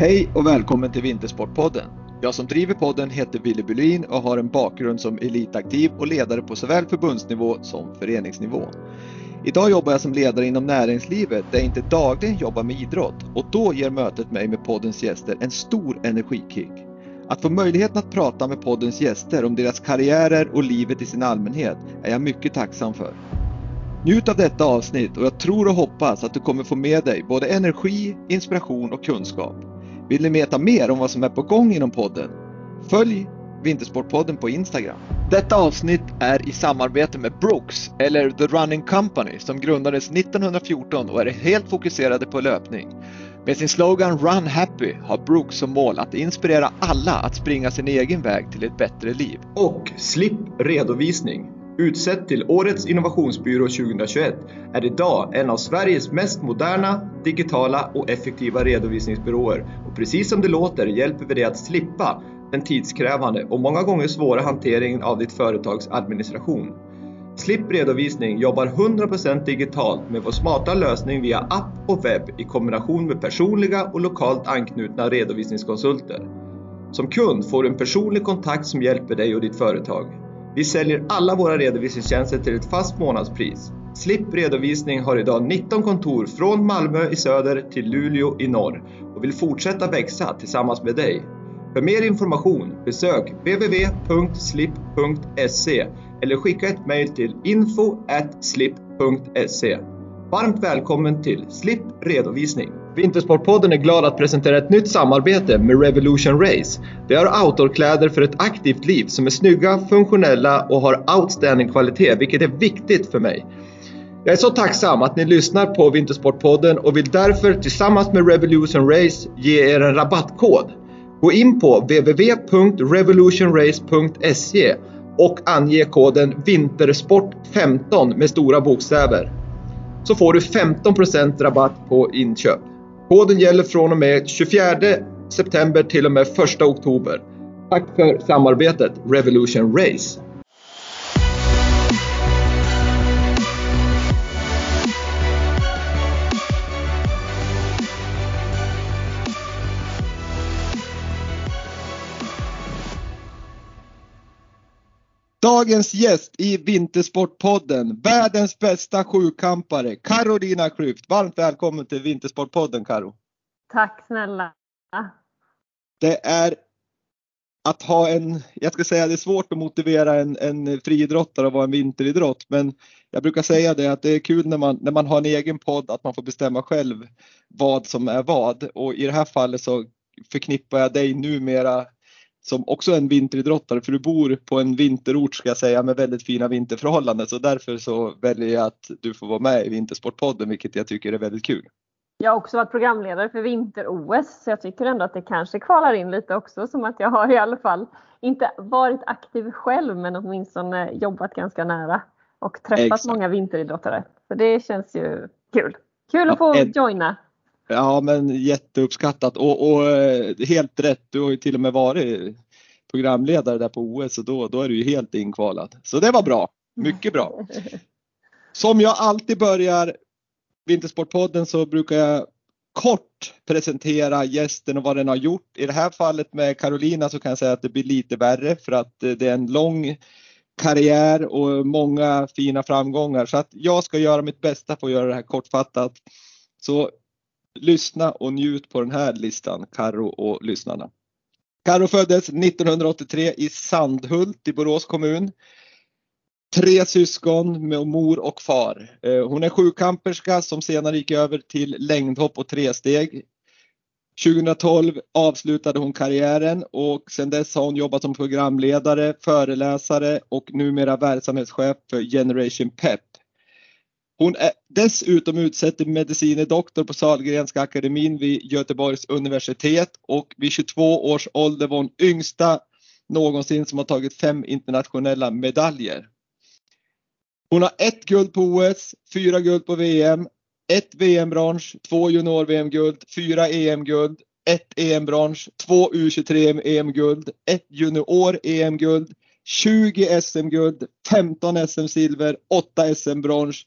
Hej och välkommen till Vintersportpodden. Jag som driver podden heter Willy Bylin och har en bakgrund som elitaktiv och ledare på såväl förbundsnivå som föreningsnivå. Idag jobbar jag som ledare inom näringslivet där jag inte dagligen jobbar med idrott och då ger mötet mig med poddens gäster en stor energikick. Att få möjligheten att prata med poddens gäster om deras karriärer och livet i sin allmänhet är jag mycket tacksam för. Njut av detta avsnitt och jag tror och hoppas att du kommer få med dig både energi, inspiration och kunskap. Vill ni veta mer om vad som är på gång inom podden? Följ Vintersportpodden på Instagram. Detta avsnitt är i samarbete med Brooks, eller The Running Company, som grundades 1914 och är helt fokuserade på löpning. Med sin slogan Run Happy har Brooks som mål att inspirera alla att springa sin egen väg till ett bättre liv. Och Slipp redovisning. Utsett till Årets innovationsbyrå 2021 är idag en av Sveriges mest moderna, digitala och effektiva redovisningsbyråer. Och precis som det låter hjälper vi dig att slippa den tidskrävande och många gånger svåra hanteringen av ditt företags administration. Slipp redovisning jobbar 100% digitalt med vår smarta lösning via app och webb i kombination med personliga och lokalt anknutna redovisningskonsulter. Som kund får du en personlig kontakt som hjälper dig och ditt företag. Vi säljer alla våra redovisningstjänster till ett fast månadspris. Slipp redovisning har idag 19 kontor från Malmö i söder till Luleå i norr och vill fortsätta växa tillsammans med dig. För mer information besök www.slip.se eller skicka ett mejl till info.slip.se. Varmt välkommen till Slipp Redovisning! Vintersportpodden är glad att presentera ett nytt samarbete med Revolution Race. De har outdoorkläder för ett aktivt liv som är snygga, funktionella och har outstanding kvalitet, vilket är viktigt för mig. Jag är så tacksam att ni lyssnar på Vintersportpodden och vill därför tillsammans med Revolution Race ge er en rabattkod. Gå in på www.revolutionrace.se och ange koden VINTERSPORT15 med stora bokstäver. Så får du 15% rabatt på inköp. Koden gäller från och med 24 september till och med 1 oktober. Tack för samarbetet Revolution Race! Dagens gäst i Vintersportpodden, världens bästa sjukampare, Carolina Klüft. Varmt välkommen till Vintersportpodden Karo. Tack snälla. Det är att ha en, jag ska säga det är svårt att motivera en, en friidrottare att vara en vinteridrott, men jag brukar säga det att det är kul när man, när man har en egen podd att man får bestämma själv vad som är vad och i det här fallet så förknippar jag dig numera som också är en vinteridrottare, för du bor på en vinterort ska jag säga med väldigt fina vinterförhållanden. Så därför så väljer jag att du får vara med i Vintersportpodden, vilket jag tycker är väldigt kul. Jag har också varit programledare för vinter-OS, så jag tycker ändå att det kanske kvalar in lite också, som att jag har i alla fall inte varit aktiv själv, men åtminstone jobbat ganska nära och träffat Exakt. många vinteridrottare. Så det känns ju kul. Kul att få en... joina. Ja men jätteuppskattat och, och, eh, helt rätt. Du har ju till och med varit programledare där på OS och då, då är du ju helt inkvalad. Så det var bra. Mycket bra. Som jag alltid börjar Vintersportpodden så brukar jag kort presentera gästen och vad den har gjort. I det här fallet med Carolina så kan jag säga att det blir lite värre för att det är en lång karriär och många fina framgångar så att jag ska göra mitt bästa för att göra det här kortfattat. Så lyssna och njut på den här listan, Karo och lyssnarna. Karo föddes 1983 i Sandhult i Borås kommun. Tre syskon med mor och far. Eh, hon är sjukamperska som senare gick över till längdhopp och tresteg. 2012 avslutade hon karriären och sedan dess har hon jobbat som programledare, föreläsare och numera verksamhetschef för Generation Pep. Hon är dessutom utsedd till medicine doktor på Sahlgrenska akademin vid Göteborgs universitet och vid 22 års ålder var hon yngsta någonsin som har tagit fem internationella medaljer. Hon har ett guld på OS, fyra guld på VM, ett VM-brons, två junior-VM-guld, fyra EM-guld, ett EM-brons, två U23 EM-guld, ett junior-EM-guld, 20 SM-guld, 15 SM-silver, 8 SM-brons,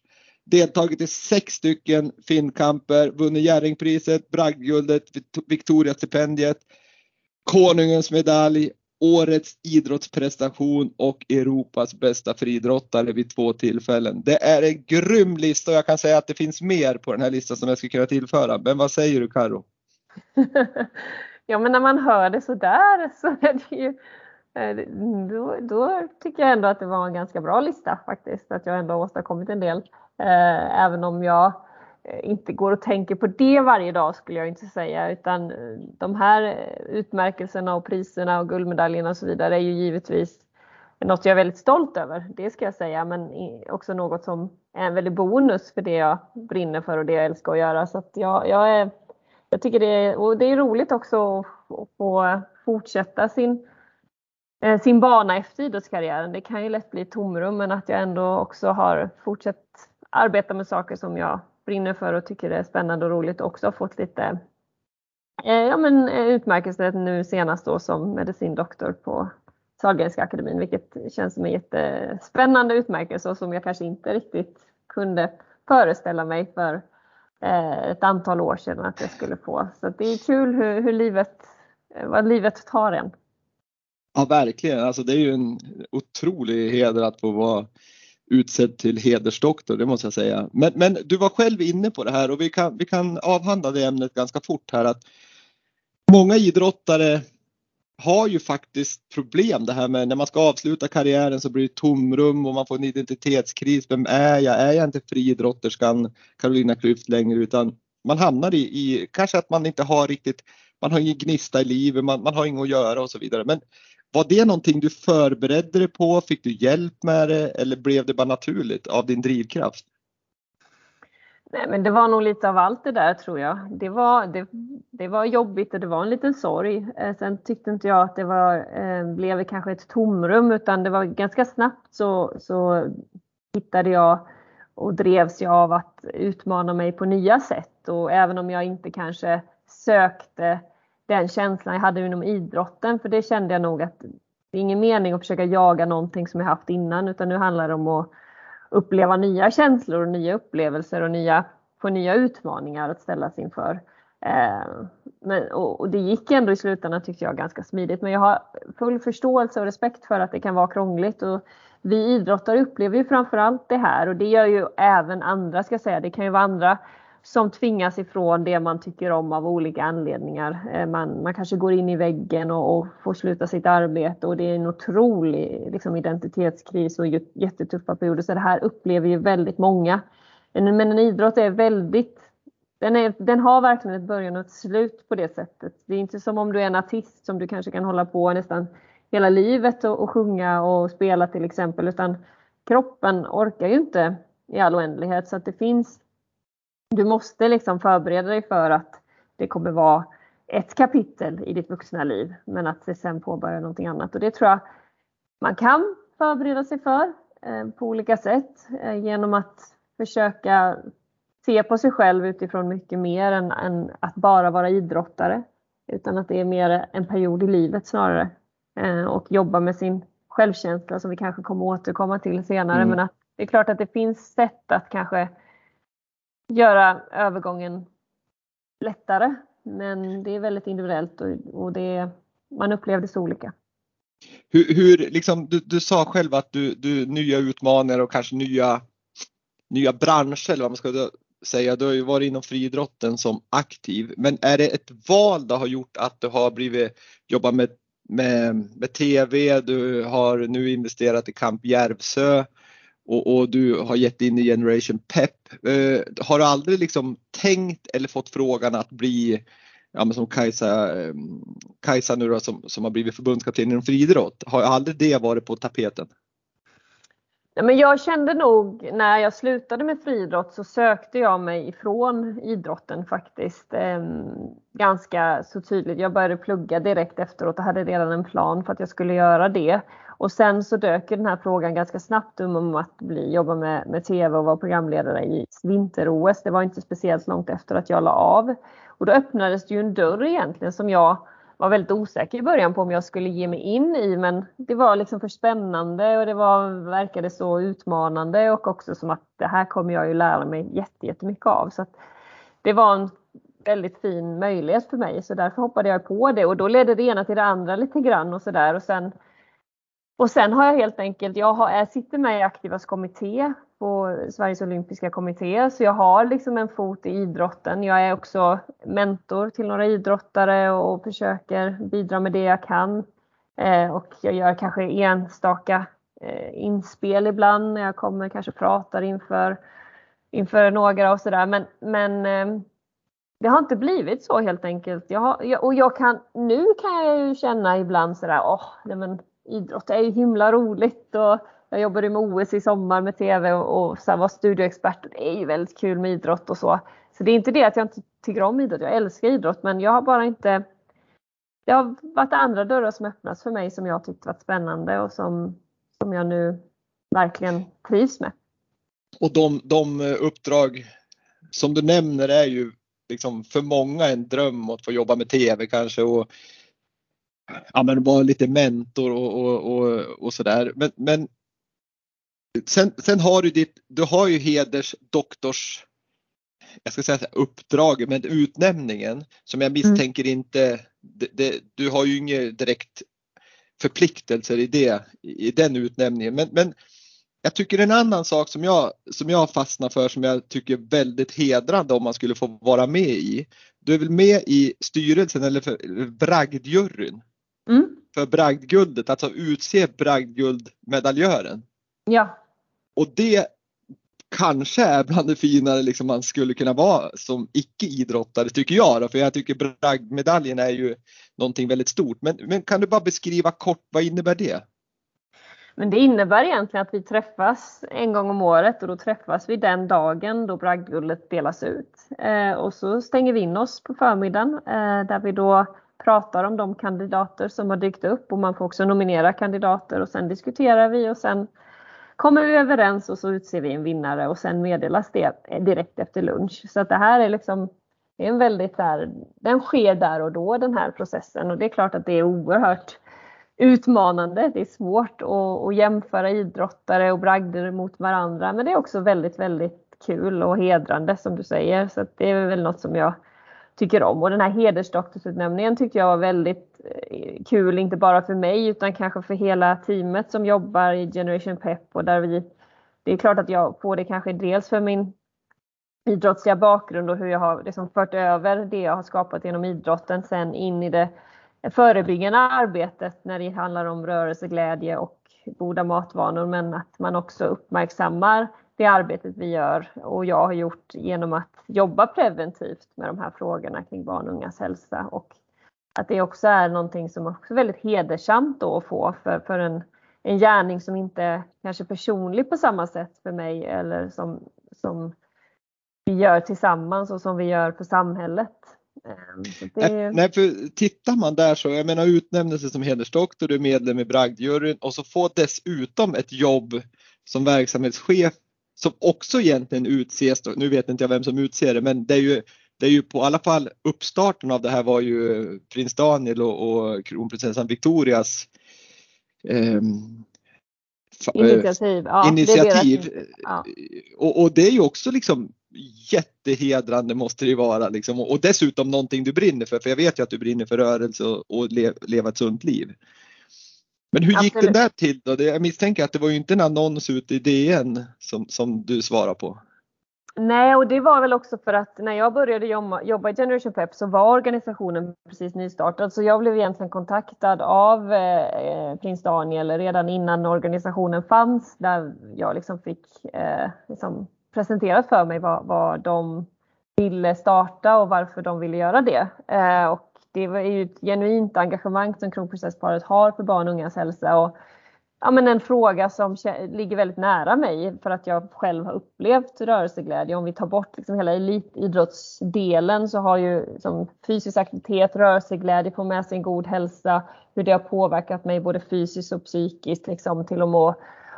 deltagit i sex stycken Finnkamper, vunnit Jerringpriset, Bragdguldet, Victoriastipendiet, Konungens medalj, Årets idrottsprestation och Europas bästa friidrottare vid två tillfällen. Det är en grym lista och jag kan säga att det finns mer på den här listan som jag skulle kunna tillföra. Men vad säger du Karo? ja men när man hör det sådär så är det ju eh, då, då, tycker jag ändå att det var en ganska bra lista faktiskt. Att jag ändå har åstadkommit en del. Eh, även om jag eh, inte går och tänker på det varje dag skulle jag inte säga. Utan eh, de här utmärkelserna och priserna och guldmedaljerna och så vidare är ju givetvis något jag är väldigt stolt över. Det ska jag säga. Men också något som är en väldig bonus för det jag brinner för och det jag älskar att göra. Så att jag, jag, är, jag tycker det är, och det är roligt också att få fortsätta sin sin bana efter idrottskarriären. Det kan ju lätt bli tomrum men att jag ändå också har fortsatt arbeta med saker som jag brinner för och tycker är spännande och roligt och också har fått lite eh, ja, men eh, utmärkelse nu senast då som medicindoktor på Sahlgrenska akademin vilket känns som en jättespännande utmärkelse och som jag kanske inte riktigt kunde föreställa mig för eh, ett antal år sedan att jag skulle få. Så det är kul hur, hur livet, eh, vad livet tar en. Ja, verkligen. Alltså, det är ju en otrolig heder att få vara utsedd till hedersdoktor, det måste jag säga. Men, men du var själv inne på det här och vi kan, vi kan avhandla det ämnet ganska fort här att många idrottare har ju faktiskt problem det här med när man ska avsluta karriären så blir det tomrum och man får en identitetskris. Vem är jag? Är jag inte friidrotterskan Carolina Klüft längre utan man hamnar i, i, kanske att man inte har riktigt, man har ingen gnista i livet, man, man har inget att göra och så vidare. Men var det någonting du förberedde dig på? Fick du hjälp med det eller blev det bara naturligt av din drivkraft? Nej, men det var nog lite av allt det där tror jag. Det var, det, det var jobbigt och det var en liten sorg. Eh, sen tyckte inte jag att det var, eh, blev kanske ett tomrum utan det var ganska snabbt så, så hittade jag och drevs jag av att utmana mig på nya sätt. Och även om jag inte kanske sökte den känslan jag hade inom idrotten. För det kände jag nog att det är ingen mening att försöka jaga någonting som jag haft innan utan nu handlar det om att uppleva nya känslor och nya upplevelser och nya, få nya utmaningar att ställas inför. Eh, men, och, och, det gick ändå i slutändan tyckte jag ganska smidigt men jag har full förståelse och respekt för att det kan vara krångligt. Och vi idrottare upplever ju framförallt det här och det gör ju även andra ska jag säga. Det kan ju vara andra som tvingas ifrån det man tycker om av olika anledningar. Eh, man, man kanske går in i väggen och, och får sluta sitt arbete och det är en otrolig liksom, identitetskris och jättetuffa perioder. Så det här upplever ju väldigt många. Men en idrott är väldigt den, är, den har verkligen ett början och ett slut på det sättet. Det är inte som om du är en artist som du kanske kan hålla på nästan hela livet och, och sjunga och spela till exempel utan kroppen orkar ju inte i all oändlighet så att det finns du måste liksom förbereda dig för att det kommer vara ett kapitel i ditt vuxna liv men att det sen påbörja någonting annat. Och det tror jag man kan förbereda sig för eh, på olika sätt eh, genom att försöka se på sig själv utifrån mycket mer än, än, att bara vara idrottare. Utan att det är mer en period i livet snarare. Eh, och jobba med sin självkänsla som vi kanske kommer återkomma till senare. Mm. Men att det är klart att det finns sätt att kanske göra övergången lättare. Men det är väldigt individuellt och, och det, man upplever det så olika. Hur, hur liksom, du, du sa själv att du, du nya utmaningar och kanske nya, nya branscher eller vad man ska säga. Du har ju varit inom friidrotten som aktiv. Men är det ett val det har gjort att du har blivit jobbat med, med, med TV, du har nu investerat i Camp Järvsö och, och, du har gett in i Generation Pep. Eh, har du aldrig liksom tänkt eller fått frågan att bli, ja, men som Kajsa, eh, Kajsa nu då, som, som har blivit förbundskapten inom friidrott, har aldrig det varit på tapeten? men jag kände nog när jag slutade med friidrott så sökte jag mig ifrån idrotten faktiskt. Eh, ganska så tydligt. Jag började plugga direkt efteråt och hade redan en plan för att jag skulle göra det. Och sen så dök den här frågan ganska snabbt om att bli, jobba med, med TV och vara programledare i vinter-OS. Det var inte speciellt långt efter att jag la av. Och då öppnades det ju en dörr egentligen som jag var väldigt osäker i början på om jag skulle ge mig in i men det var liksom för spännande och det var, verkade så utmanande och också som att det här kommer jag ju lära mig jättemycket av. Så det var en väldigt fin möjlighet för mig så därför hoppade jag på det och då ledde det ena till det andra lite grann och sådär och sen och sen har jag helt enkelt, jag, har, jag sitter med i Aktivas kommitté på Sveriges olympiska kommitté så jag har liksom en fot i idrotten. Jag är också mentor till några idrottare och försöker bidra med det jag kan. Eh, och jag gör kanske enstaka eh, inspel ibland när jag kommer kanske pratar inför, inför några och sådär. Men, men eh, det har inte blivit så helt enkelt. Jag har, jag, och jag kan, nu kan jag ju känna ibland sådär, åh, nej men idrott är ju himla roligt och jag jobbade med OS i sommar med TV och, och sen var studioexpert och det är ju väldigt kul med idrott och så. Så det är inte det att jag inte tycker om idrott, jag älskar idrott men jag har bara inte det har varit andra dörrar som öppnats för mig som jag tyckt varit spännande och som, som jag nu verkligen trivs med. Och de, de uppdrag som du nämner är ju liksom för många en dröm att få jobba med TV kanske och ja, men vara lite mentor och, och, och, och sådär. Men, men sen, sen har du ditt, du har ju hedersdoktors jag ska säga uppdraget, men utnämningen som jag mm. misstänker mm. inte, det, det, du har ju inga direkt förpliktelser i det, i den utnämningen. Men, men jag tycker en annan sak som jag, som jag fastnar för som jag tycker är väldigt hedrande om man skulle få vara med i. Du är väl med i styrelsen eller bragdjuryn? Mm. För bragdguldet, alltså utse bragdguldmedaljören. Ja. Och det kanske är bland det finare liksom man skulle kunna vara som icke-idrottare tycker jag. Då, för jag tycker bragdmedaljen är ju någonting väldigt stort. Men, men kan du bara beskriva kort, vad innebär det? Men det innebär egentligen att vi träffas en gång om året och då träffas vi den dagen då bragdguldet delas ut. Eh, och så stänger vi in oss på förmiddagen eh, där vi då pratar om de kandidater som har dykt upp och man får också nominera kandidater och sen diskuterar vi och sen kommer vi överens och så utser vi en vinnare och sen meddelas det direkt efter lunch. Så att det här är liksom det är en väldigt där, den sker där och då den här processen och det är klart att det är oerhört utmanande. Det är svårt att, att jämföra idrottare och bragder mot varandra men det är också väldigt, väldigt kul och hedrande som du säger. Så det är väl något som jag tycker om. Och den här hedersdoktorsutnämningen tyckte jag var väldigt eh, kul, inte bara för mig utan kanske för hela teamet som jobbar i Generation Pep och där vi det är klart att jag får det kanske dels för min idrottsliga bakgrund och hur jag har liksom fört över det jag har skapat genom idrotten sen in i det förebyggande arbetet när det handlar om rörelseglädje och goda matvanor men att man också uppmärksammar det arbetet vi gör och jag har gjort genom att jobba preventivt med de här frågorna kring barn och ungas hälsa och att det också är någonting som också är väldigt hedersamt då att få för, för en, en gärning som inte kanske är personlig på samma sätt för mig eller som, som vi gör tillsammans och som vi gör för samhället. Ehm, det... Nej, för tittar man där så, jag menar utnämnelse som hedersdoktor, du är medlem i bragdjuryn och så får dessutom ett jobb som verksamhetschef som också egentligen utses, nu vet inte jag vem som utser det, men det är ju det är ju på alla fall uppstarten av det här var ju prins Daniel och, och kronprinsessan Victorias eh, initiativ. Ja, initiativ. Det ja. och, och, det är ju också liksom jättehedrande måste det vara liksom. och, och dessutom någonting du brinner för, för jag vet ju att du brinner för rörelse och, och le, leva ett sunt liv. Men hur gick Absolut. det där till då? Jag misstänker att det var ju inte en annons ute i DN som, som du svarade på. Nej, och det var väl också för att när jag började jobba, jobba i Generation Pep så var organisationen precis nystartad. Så jag blev egentligen kontaktad av eh, prins Daniel redan innan organisationen fanns. Där jag liksom fick eh, liksom presenterat för mig vad, vad de ville starta och varför de ville göra det. Eh, och det är ju ett genuint engagemang som kronprinsessparet har för barn och ungas hälsa. Och, ja, men en fråga som ligger väldigt nära mig för att jag själv har upplevt rörelseglädje. Om vi tar bort liksom hela elitidrottsdelen så har ju som fysisk aktivitet, rörelseglädje, få med sig en god hälsa, hur det har påverkat mig både fysiskt och psykiskt liksom, till att må,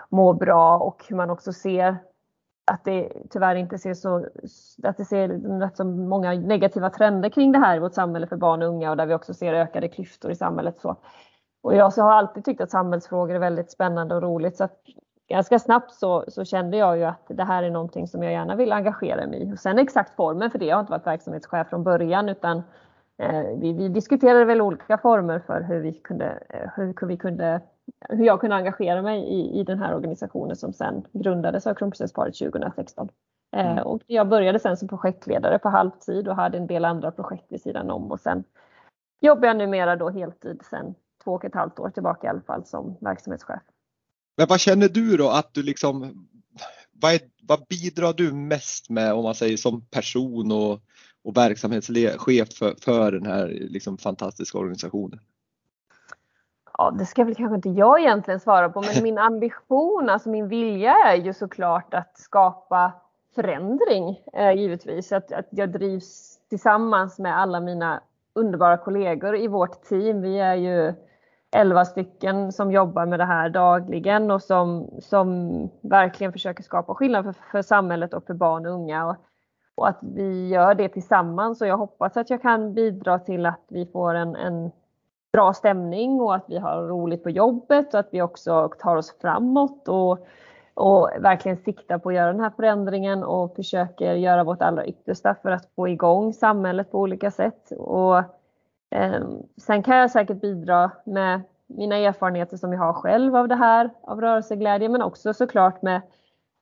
må bra och hur man också ser att det tyvärr inte ser så, att det ser rätt så många negativa trender kring det här i vårt samhälle för barn och unga och där vi också ser ökade klyftor i samhället. Så. Och jag så har alltid tyckt att samhällsfrågor är väldigt spännande och roligt så att ganska snabbt så, så, kände jag ju att det här är någonting som jag gärna vill engagera mig i. Och sen exakt formen för det, jag har inte varit verksamhetschef från början utan eh, vi, vi, diskuterade väl olika former för hur vi kunde, eh, hur vi kunde hur jag kunde engagera mig i, i den här organisationen som sen grundades av Kronprinsessparet 2016. Eh, mm. och jag började sen som projektledare på halvtid och hade en del andra projekt vid sidan om och sen jobbar jag numera då heltid sen två och ett halvt år tillbaka i alla fall som verksamhetschef. Men vad känner du då att du liksom, vad, är, vad bidrar du mest med om man säger som person och, och verksamhetschef för, för den här liksom fantastiska organisationen? Ja, det ska väl kanske inte jag egentligen svara på, men min ambition, alltså min vilja är ju såklart att skapa förändring eh, givetvis. Att, att jag drivs tillsammans med alla mina underbara kollegor i vårt team. Vi är ju 11 stycken som jobbar med det här dagligen och som, som verkligen försöker skapa skillnad för, för samhället och för barn och unga. Och, och, att vi gör det tillsammans och jag hoppas att jag kan bidra till att vi får en, en bra stämning och att vi har roligt på jobbet och att vi också tar oss framåt och, och verkligen siktar på att göra den här förändringen och försöker göra vårt allra yttersta för att få igång samhället på olika sätt. Och, eh, sen kan jag säkert bidra med mina erfarenheter som jag har själv av det här, av rörelseglädje, men också såklart med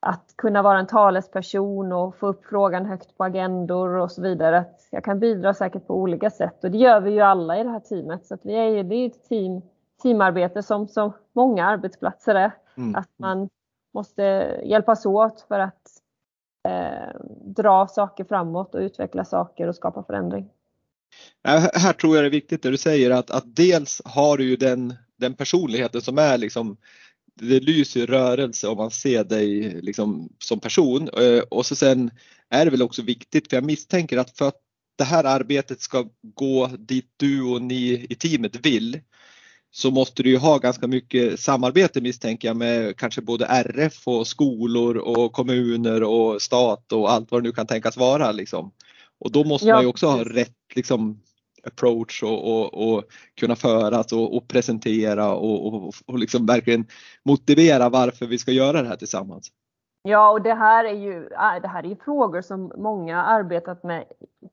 att kunna vara en talesperson och få upp frågan högt på agendor och så vidare. Att jag kan bidra säkert på olika sätt och det gör vi ju alla i det här teamet. Så att vi är ju, det är ett team, teamarbete som, som många arbetsplatser är. Mm. Att man måste hjälpas åt för att eh, dra saker framåt och utveckla saker och skapa förändring. Här tror jag det är viktigt det du säger att, att dels har du ju den, den personligheten som är liksom det lyser rörelse om man ser dig liksom som person eh, och så sen är det väl också viktigt för jag misstänker att för att det här arbetet ska gå dit du och ni i teamet vill så måste du ju ha ganska mycket samarbete misstänker jag med kanske både RF och skolor och kommuner och stat och allt vad det nu kan tänkas vara liksom. Och då måste ja, man ju också ha rätt liksom approach och, och, och kunna föras och, och presentera och, och, liksom verkligen motivera varför vi ska göra det här tillsammans. Ja, och det här är ju äh, det här är frågor som många arbetat med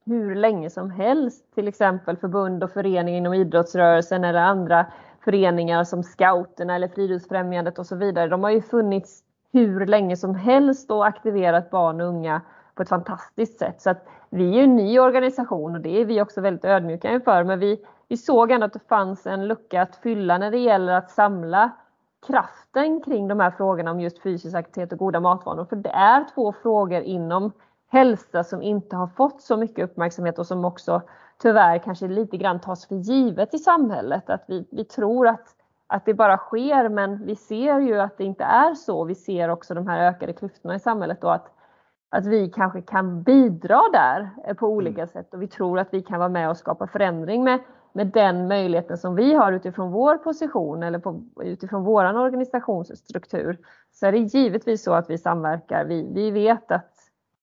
hur länge som helst. Till exempel förbund och föreningar inom idrottsrörelsen eller andra föreningar som Scouterna eller Friluftsfrämjandet och så vidare. De har ju funnits hur länge som helst och aktiverat barn och unga på ett fantastiskt sätt. Så att vi är en ny organisation och det är vi också väldigt ödmjuka inför. Men vi, vi såg ändå att det fanns en lucka att fylla när det gäller att samla kraften kring de här frågorna om just fysisk aktivitet och goda matvanor. För det är två frågor inom hälsa som inte har fått så mycket uppmärksamhet och som också tyvärr kanske lite grann tas för givet i samhället. Att vi, vi tror att, att det bara sker men vi ser ju att det inte är så. Vi ser också de här ökade klyftorna i samhället och att att vi kanske kan bidra där på olika mm. sätt och vi tror att vi kan vara med och skapa förändring med, med den möjligheten som vi har utifrån vår position eller på, utifrån vår organisationsstruktur. Så är det givetvis så att vi samverkar. Vi, vi vet att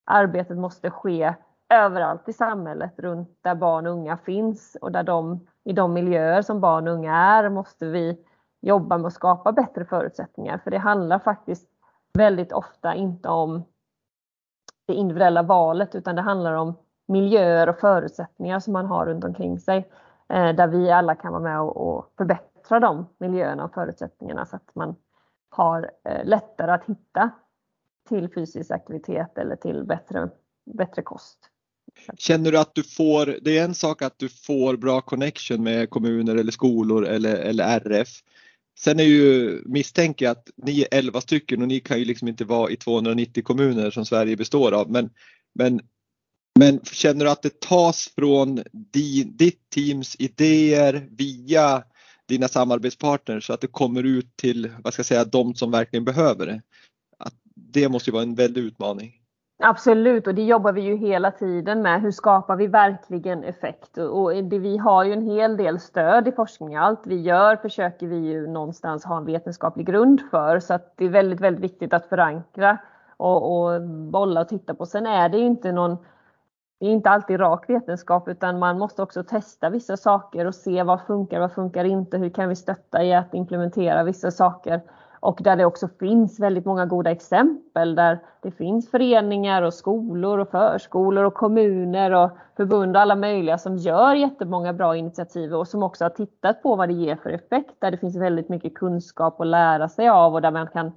arbetet måste ske överallt i samhället runt där barn och unga finns och där de, i de miljöer som barn och unga är måste vi jobba med att skapa bättre förutsättningar. För det handlar faktiskt väldigt ofta inte om det individuella valet utan det handlar om miljöer och förutsättningar som man har runt omkring sig. Eh, där vi alla kan vara med och förbättra de miljöerna och förutsättningarna så att man har eh, lättare att hitta till fysisk aktivitet eller till bättre, bättre kost. Känner du att du får, det är en sak att du får bra connection med kommuner eller skolor eller, eller RF. Sen är ju, misstänker jag att ni är 11 stycken och ni kan ju liksom inte vara i 290 kommuner som Sverige består av. Men, men, men känner du att det tas från din, ditt teams idéer via dina samarbetspartners så att det kommer ut till, vad ska jag säga, de som verkligen behöver det? Att det måste ju vara en väldig utmaning. Absolut och det jobbar vi ju hela tiden med. Hur skapar vi verkligen effekt? Och det, vi har ju en hel del stöd i forskningen. Allt vi gör försöker vi ju någonstans ha en vetenskaplig grund för. Så att det är väldigt, väldigt viktigt att förankra och, och bolla och titta på. Sen är det ju inte någon det är inte alltid rak vetenskap utan man måste också testa vissa saker och se vad funkar, vad funkar inte, hur kan vi stötta i att implementera vissa saker. Och där det också finns väldigt många goda exempel där det finns föreningar och skolor och förskolor och kommuner och förbund och alla möjliga som gör jättemånga bra initiativ och som också har tittat på vad det ger för effekt. Där det finns väldigt mycket kunskap att lära sig av och där man kan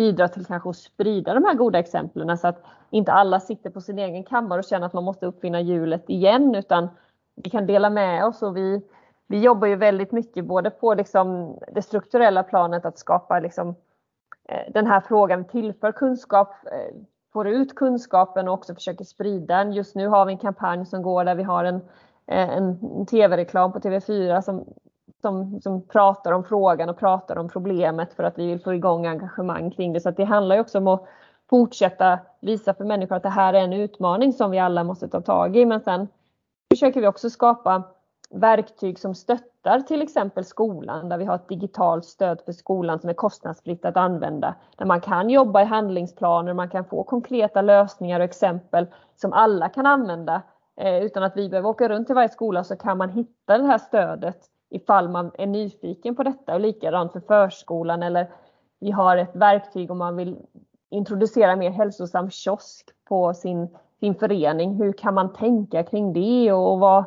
bidra till kanske att sprida de här goda exemplen så att inte alla sitter på sin egen kammare och känner att man måste uppfinna hjulet igen utan vi kan dela med oss och vi, vi jobbar ju väldigt mycket både på liksom det strukturella planet att skapa liksom, eh, den här frågan, tillför kunskap, eh, får ut kunskapen och också försöker sprida den. Just nu har vi en kampanj som går där vi har en, eh, en tv-reklam på TV4 som som, som pratar om frågan och pratar om problemet för att vi vill få igång engagemang kring det. Så det handlar ju också om att fortsätta visa för människor att det här är en utmaning som vi alla måste ta tag i. Men sen försöker vi också skapa verktyg som stöttar till exempel skolan där vi har ett digitalt stöd för skolan som är kostnadsfritt att använda. Där man kan jobba i handlingsplaner, man kan få konkreta lösningar och exempel som alla kan använda. Eh, utan att vi behöver åka runt till varje skola så kan man hitta det här stödet ifall man är nyfiken på detta och likadant för förskolan eller vi har ett verktyg om man vill introducera mer hälsosam kiosk på sin, sin förening. Hur kan man tänka kring det och vad,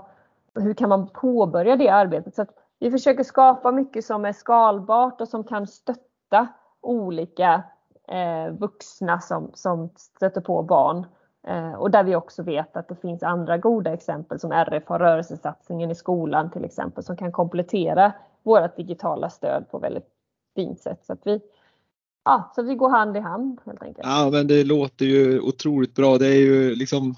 hur kan man påbörja det arbetet? Så vi försöker skapa mycket som är skalbart och som kan stötta olika eh, vuxna som, som stöter på barn. Eh, och där vi också vet att det finns andra goda exempel som RF har rörelsesatsningen i skolan till exempel som kan komplettera vårt digitala stöd på väldigt fint sätt. Så att vi, ja, så vi går hand i hand helt enkelt. Ja men det låter ju otroligt bra. Det är ju liksom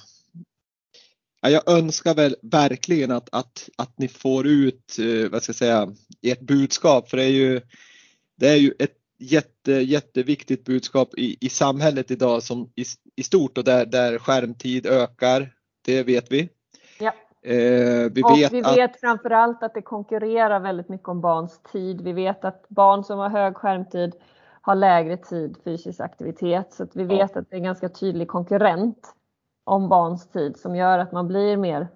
ja, jag önskar väl verkligen att, att, att ni får ut, eh, vad ska jag säga, ert budskap för det är ju, det är ju ett jätte, jätteviktigt budskap i, i samhället idag som i, i stort och där, där skärmtid ökar. Det vet vi. Ja. Eh, vi och vet vi vet att, framförallt att det konkurrerar väldigt mycket om barns tid. Vi vet att barn som har hög skärmtid har lägre tid fysisk aktivitet. Så att vi vet ja. att det är en ganska tydlig konkurrent om barns tid som gör att man blir mer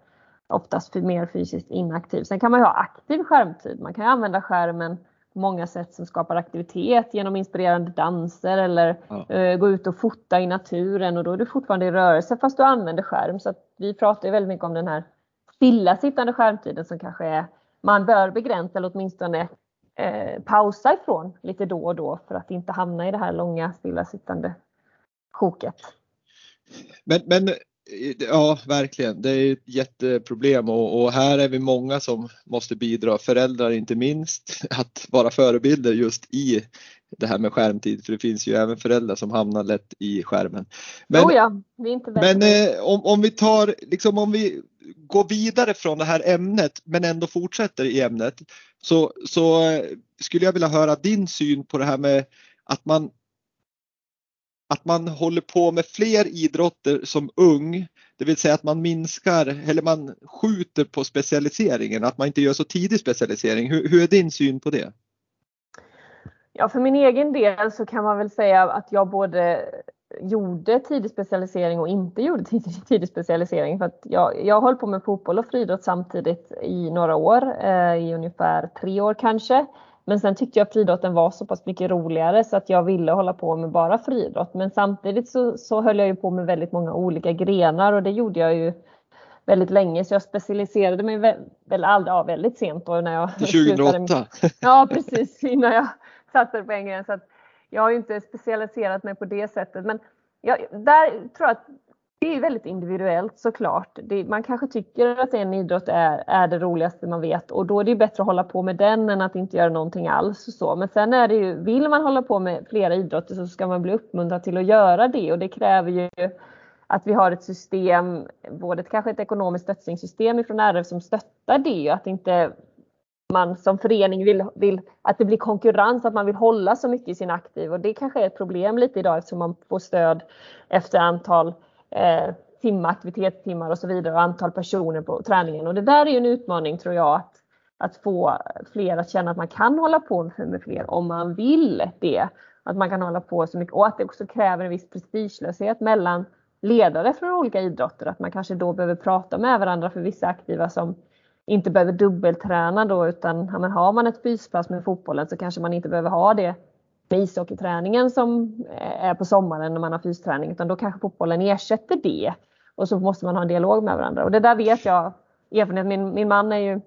oftast mer fysiskt inaktiv. Sen kan man ju ha aktiv skärmtid. Man kan använda skärmen många sätt som skapar aktivitet genom inspirerande danser eller ja. uh, gå ut och fota i naturen och då är du fortfarande i rörelse fast du använder skärm. Så vi pratar ju väldigt mycket om den här stillasittande skärmtiden som kanske är man bör begränsa eller åtminstone eh, pausa ifrån lite då och då för att inte hamna i det här långa stillasittande sjoket. Men, men Ja, verkligen. Det är ett jätteproblem och, och, här är vi många som måste bidra, föräldrar inte minst, att vara förebilder just i det här med skärmtid. För det finns ju även föräldrar som hamnar lätt i skärmen. Men, oh ja, vi inte men eh, om, om vi tar, liksom om vi går vidare från det här ämnet men ändå fortsätter i ämnet så, så skulle jag vilja höra din syn på det här med att man att man håller på med fler idrotter som ung, det vill säga att man minskar eller man skjuter på specialiseringen, att man inte gör så tidig specialisering. Hur, hur är din syn på det? Ja, för min egen del så kan man väl säga att jag både gjorde tidig specialisering och inte gjorde tidig, tidig specialisering. För att jag, jag höll på med fotboll och friidrott samtidigt i några år, eh, i ungefär tre år kanske. Men sen tyckte jag att friidrotten var så pass mycket roligare så att jag ville hålla på med bara friidrott. Men samtidigt så, så höll jag ju på med väldigt många olika grenar och det gjorde jag ju väldigt länge så jag specialiserade mig väl, väl aldrig, ja, väldigt sent då när jag 2008? ja precis innan jag satte på en gren. Så att jag har ju inte specialiserat mig på det sättet men jag, där tror jag att det är väldigt individuellt såklart. Det, man kanske tycker att en idrott är, är det roligaste man vet och då är det bättre att hålla på med den än att inte göra någonting alls. Och så. Men sen är det ju, vill man hålla på med flera idrotter så ska man bli uppmuntrad till att göra det och det kräver ju att vi har ett system, både kanske ett ekonomiskt stöttningssystem ifrån RF som stöttar det att inte man som förening vill, vill att det blir konkurrens, att man vill hålla så mycket i sin aktiv och det kanske är ett problem lite idag eftersom man får stöd efter antal eh, timmar, aktivitetstimmar och så vidare och antal personer på träningen. Och det där är ju en utmaning tror jag att att få fler att känna att man kan hålla på med fler om man vill det. Att man kan hålla på så mycket och att det också kräver en viss prestigelöshet mellan ledare från olika idrotter. Att man kanske då behöver prata med varandra för vissa aktiva som inte behöver dubbelträna då utan ja, har man ett fyspass med fotbollen så kanske man inte behöver ha det med ishockeyträningen som är på sommaren när man har fysträning utan då kanske fotbollen ersätter det. Och så måste man ha en dialog med varandra och det där vet jag erfarenhet. Min, min man är ju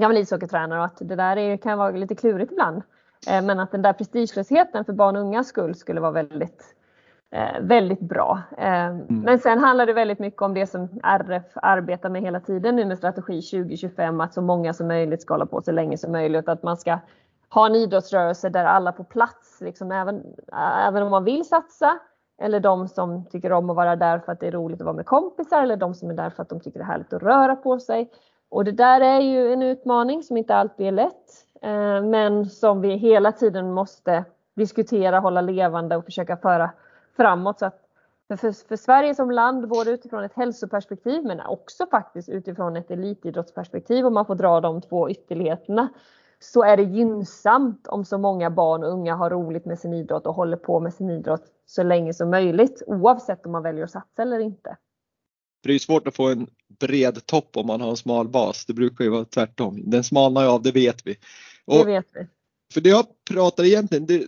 gammal ishockeytränare och att det där är, kan vara lite klurigt ibland. Eh, men att den där prestigelösheten för barn och ungas skull skulle vara väldigt, eh, väldigt bra. Eh, mm. Men sen handlar det väldigt mycket om det som RF arbetar med hela tiden nu med strategi 2025, att så många som möjligt ska hålla på så länge som möjligt. Att man ska ha en idrottsrörelse där alla på plats, liksom även, även om man vill satsa, eller de som tycker om att vara där för att det är roligt att vara med kompisar eller de som är där för att de tycker det är härligt att röra på sig. Och det där är ju en utmaning som inte alltid är lätt, eh, men som vi hela tiden måste diskutera, hålla levande och försöka föra framåt. Så att för, för Sverige som land, både utifrån ett hälsoperspektiv men också faktiskt utifrån ett elitidrottsperspektiv, om man får dra de två ytterligheterna, så är det gynnsamt om så många barn och unga har roligt med sin idrott och håller på med sin idrott så länge som möjligt oavsett om man väljer att satsa eller inte. det är svårt att få en bred topp om man har en smal bas. Det brukar ju vara tvärtom. Den smalnar ju av, det vet vi. Och, det vet vi. För det jag pratar egentligen, det,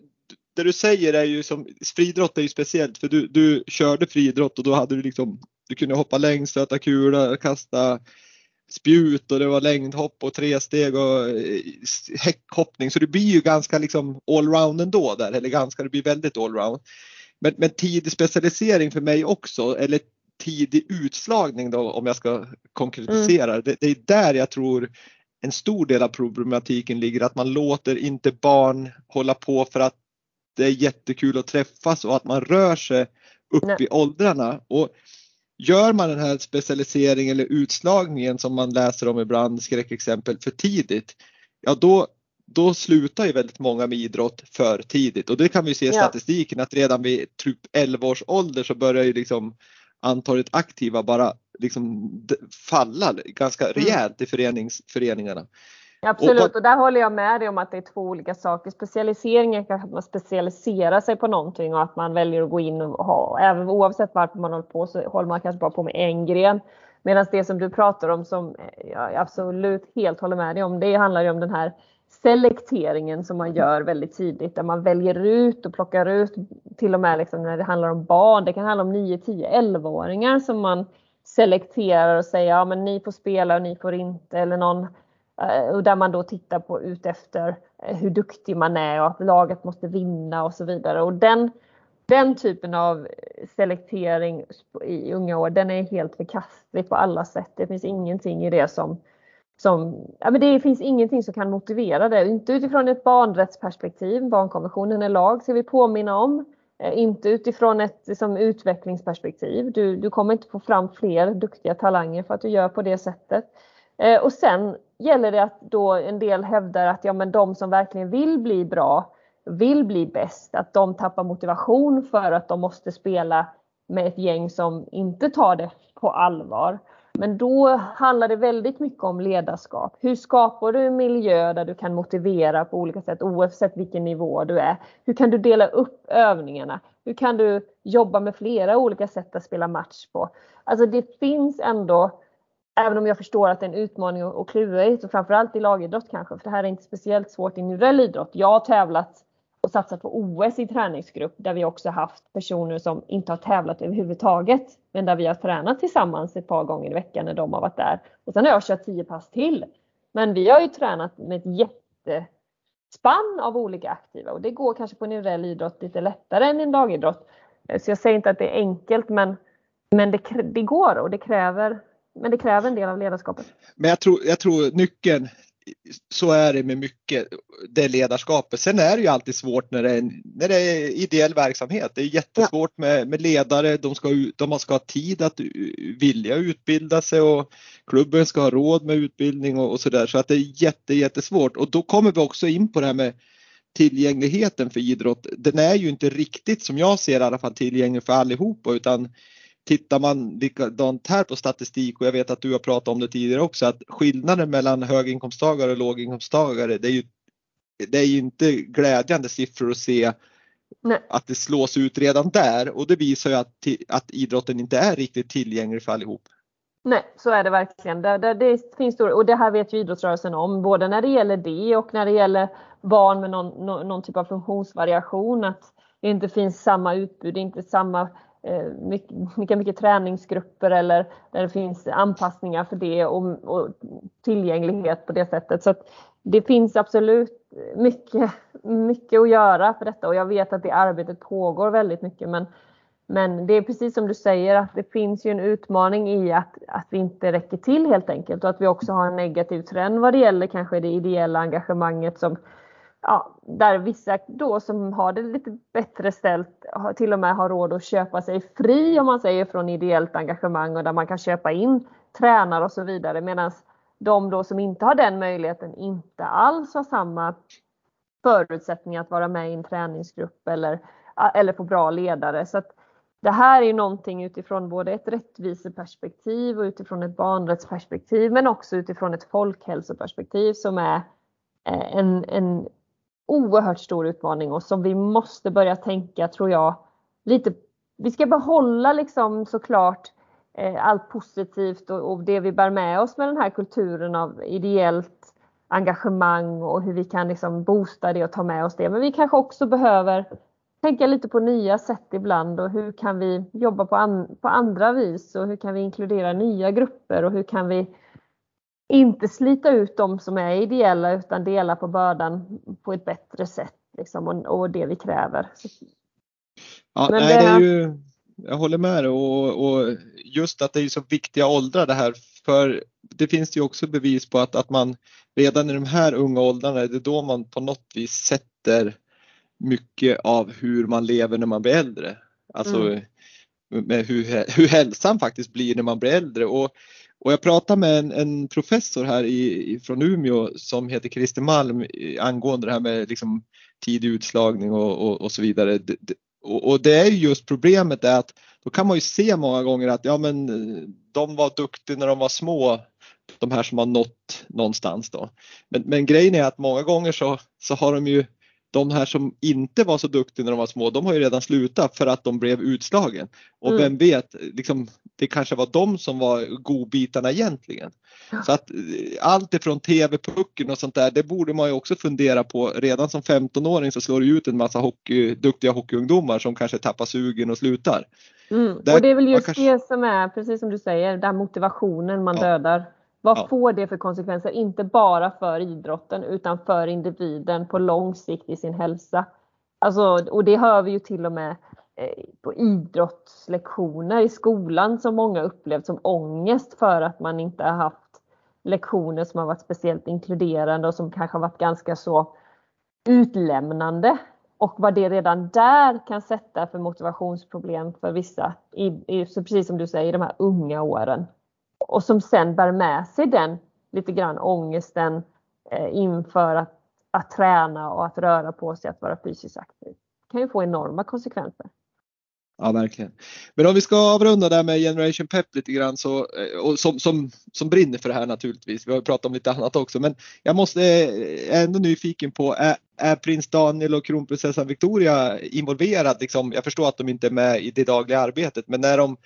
det du säger är ju som, friidrott är ju speciellt för du, du körde friidrott och då hade du liksom, du kunde hoppa längst, stöta kula, kasta spjut och det var längdhopp och tre steg och eh, häckhoppning så det blir ju ganska liksom allround ändå där eller ganska, det blir väldigt allround. Men, men tidig specialisering för mig också eller tidig utslagning då om jag ska konkretisera mm. det, det är där jag tror en stor del av problematiken ligger att man låter inte barn hålla på för att det är jättekul att träffas och att man rör sig upp Nej. i åldrarna. Och Gör man den här specialiseringen eller utslagningen som man läser om ibland, skräckexempel, för tidigt, ja då, då slutar ju väldigt många med idrott för tidigt och det kan vi se i statistiken att redan vid typ 11 års ålder så börjar ju liksom antalet aktiva bara liksom falla ganska mm. rejält i förenings, föreningarna. Absolut, och, och, där håller jag med dig om att det är två olika saker. Specialisering är att man specialiserar sig på någonting och att man väljer att gå in och ha, även oavsett varför man håller på så håller man kanske bara på med en gren. Medan det som du pratar om som eh, jag absolut helt håller med dig om, det handlar ju om den här selekteringen som man gör väldigt tidigt där man väljer ut och plockar ut till och med liksom när det handlar om barn. Det kan handla om 9, 10, 11-åringar som man selekterar och säger ja men ni får spela och ni får inte eller någon Eh, och där man då tittar på ut efter eh, hur duktig man är och att laget måste vinna och så vidare. Och den, den typen av selektering i unga år, den är helt förkastlig på alla sätt. Det finns ingenting i det som, som ja, men det finns ingenting som kan motivera det. Inte utifrån ett barnrättsperspektiv, barnkonventionen är lag, ska vi påminna om. Eh, inte utifrån ett liksom, utvecklingsperspektiv. Du, du kommer inte få fram fler duktiga talanger för att du gör på det sättet. Och sen gäller det att då en del hävdar att ja, men de som verkligen vill bli bra, vill bli bäst, att de tappar motivation för att de måste spela med ett gäng som inte tar det på allvar. Men då handlar det väldigt mycket om ledarskap. Hur skapar du en miljö där du kan motivera på olika sätt oavsett vilken nivå du är? Hur kan du dela upp övningarna? Hur kan du jobba med flera olika sätt att spela match på? Alltså det finns ändå Även om jag förstår att det är en utmaning och klurigt och framförallt i lagidrott kanske, för det här är inte speciellt svårt i individuell idrott. Jag har tävlat och satsat på OS i träningsgrupp där vi också haft personer som inte har tävlat överhuvudtaget, men där vi har tränat tillsammans ett par gånger i veckan när de har varit där. Och sen har jag kört tio pass till. Men vi har ju tränat med ett jättespann av olika aktiva och det går kanske på individuell idrott lite lättare än i en lagidrott. Så jag säger inte att det är enkelt, men, men det, det går och det kräver men det kräver en del av ledarskapet. Men jag tror, jag tror nyckeln, så är det med mycket, det ledarskapet. Sen är det ju alltid svårt när det är, när det är ideell verksamhet. Det är jättesvårt ja. med, med ledare, de ska, de ska ha tid att vilja utbilda sig och klubben ska ha råd med utbildning och, och sådär. Så att det är jätte, jättesvårt och då kommer vi också in på det här med tillgängligheten för idrott. Den är ju inte riktigt som jag ser i alla fall tillgänglig för allihopa utan tittar man likadant här på statistik och jag vet att du har pratat om det tidigare också att skillnaden mellan höginkomsttagare och låginkomsttagare det är ju, det är ju inte glädjande siffror att se Nej. att det slås ut redan där och det visar ju att, att idrotten inte är riktigt tillgänglig för allihop. Nej, så är det verkligen. Det, det, det, finns stor, och det här vet ju idrottsrörelsen om, både när det gäller det och när det gäller barn med någon, någon, någon typ av funktionsvariation. Att det inte finns samma utbud, inte samma Eh, mycket, mycket, mycket träningsgrupper eller där det finns anpassningar för det och, och tillgänglighet på det sättet. Så det finns absolut mycket, mycket att göra för detta och jag vet att det arbetet pågår väldigt mycket men men det är precis som du säger att det finns ju en utmaning i att, att vi inte räcker till helt enkelt och att vi också har en negativ trend vad det gäller kanske det ideella engagemanget som ja, där vissa då som har det lite bättre ställt till och med har råd att köpa sig fri om man säger från ideellt engagemang och där man kan köpa in tränare och så vidare medan de då som inte har den möjligheten inte alls har samma förutsättningar att vara med i en träningsgrupp eller, eller få bra ledare. Så det här är någonting utifrån både ett rättviseperspektiv och utifrån ett barnrättsperspektiv men också utifrån ett folkhälsoperspektiv som är eh, en, en oerhört stor utmaning och som vi måste börja tänka, tror jag, lite. Vi ska behålla liksom såklart eh, allt positivt och, och, det vi bär med oss med den här kulturen av ideellt engagemang och hur vi kan liksom boosta det och ta med oss det. Men vi kanske också behöver tänka lite på nya sätt ibland och hur kan vi jobba på, an, på andra vis och hur kan vi inkludera nya grupper och hur kan vi inte slita ut de som är ideella utan dela på bördan på ett bättre sätt liksom, och, och det vi kräver. Ja, nej, det... det... är ju, jag håller med och, och, just att det är så viktiga åldrar det här för det finns det ju också bevis på att, att man redan i de här unga åldrarna, det är då man på något vis sätter mycket av hur man lever när man blir äldre. Alltså mm. med hur, hur hälsan faktiskt blir när man blir äldre. Och, och jag pratade med en, en professor här i, från Umeå som heter Christer Malm angående det här med liksom tidig utslagning och, och, och så vidare. Och, och, det är just problemet är att då kan man ju se många gånger att ja men de var duktiga när de var små de här som har nått någonstans då. Men, men grejen är att många gånger så, så har de ju de här som inte var så duktiga när de var små, de har ju redan slutat för att de blev utslagen. Och mm. vem vet, liksom, det kanske var de som var godbitarna egentligen. Ja. Så att eh, allt ifrån TV-pucken och sånt där, det borde man ju också fundera på. Redan som 15-åring så slår det ut en massa hockey, duktiga hockeyungdomar som kanske tappar sugen och slutar. Mm. Där, och det är väl just kanske... det som är, precis som du säger, den motivationen man ja. dödar. Vad ja. får det för konsekvenser? Inte bara för idrotten utan för individen på lång sikt i sin hälsa. Alltså, och det hör vi ju till och med eh, på idrottslektioner i skolan som många upplevt som ångest för att man inte har haft lektioner som har varit speciellt inkluderande och som kanske har varit ganska så utlämnande. Och vad det redan där kan sätta för motivationsproblem för vissa, i, i, precis som du säger, i de här unga åren och som sen bär med sig den lite grann ångesten eh, inför att, att träna och att röra på sig, att vara fysiskt aktiv. Det kan ju få enorma konsekvenser. Ja, verkligen. Men om vi ska avrunda där med Generation Pep lite grann så, eh, och som, som, som brinner för det här naturligtvis. Vi har pratat om lite annat också, men jag måste är ändå nyfiken på, är, är prins Daniel och kronprinsessan Victoria involverad? Liksom, jag förstår att de inte är med i det dagliga arbetet, men är de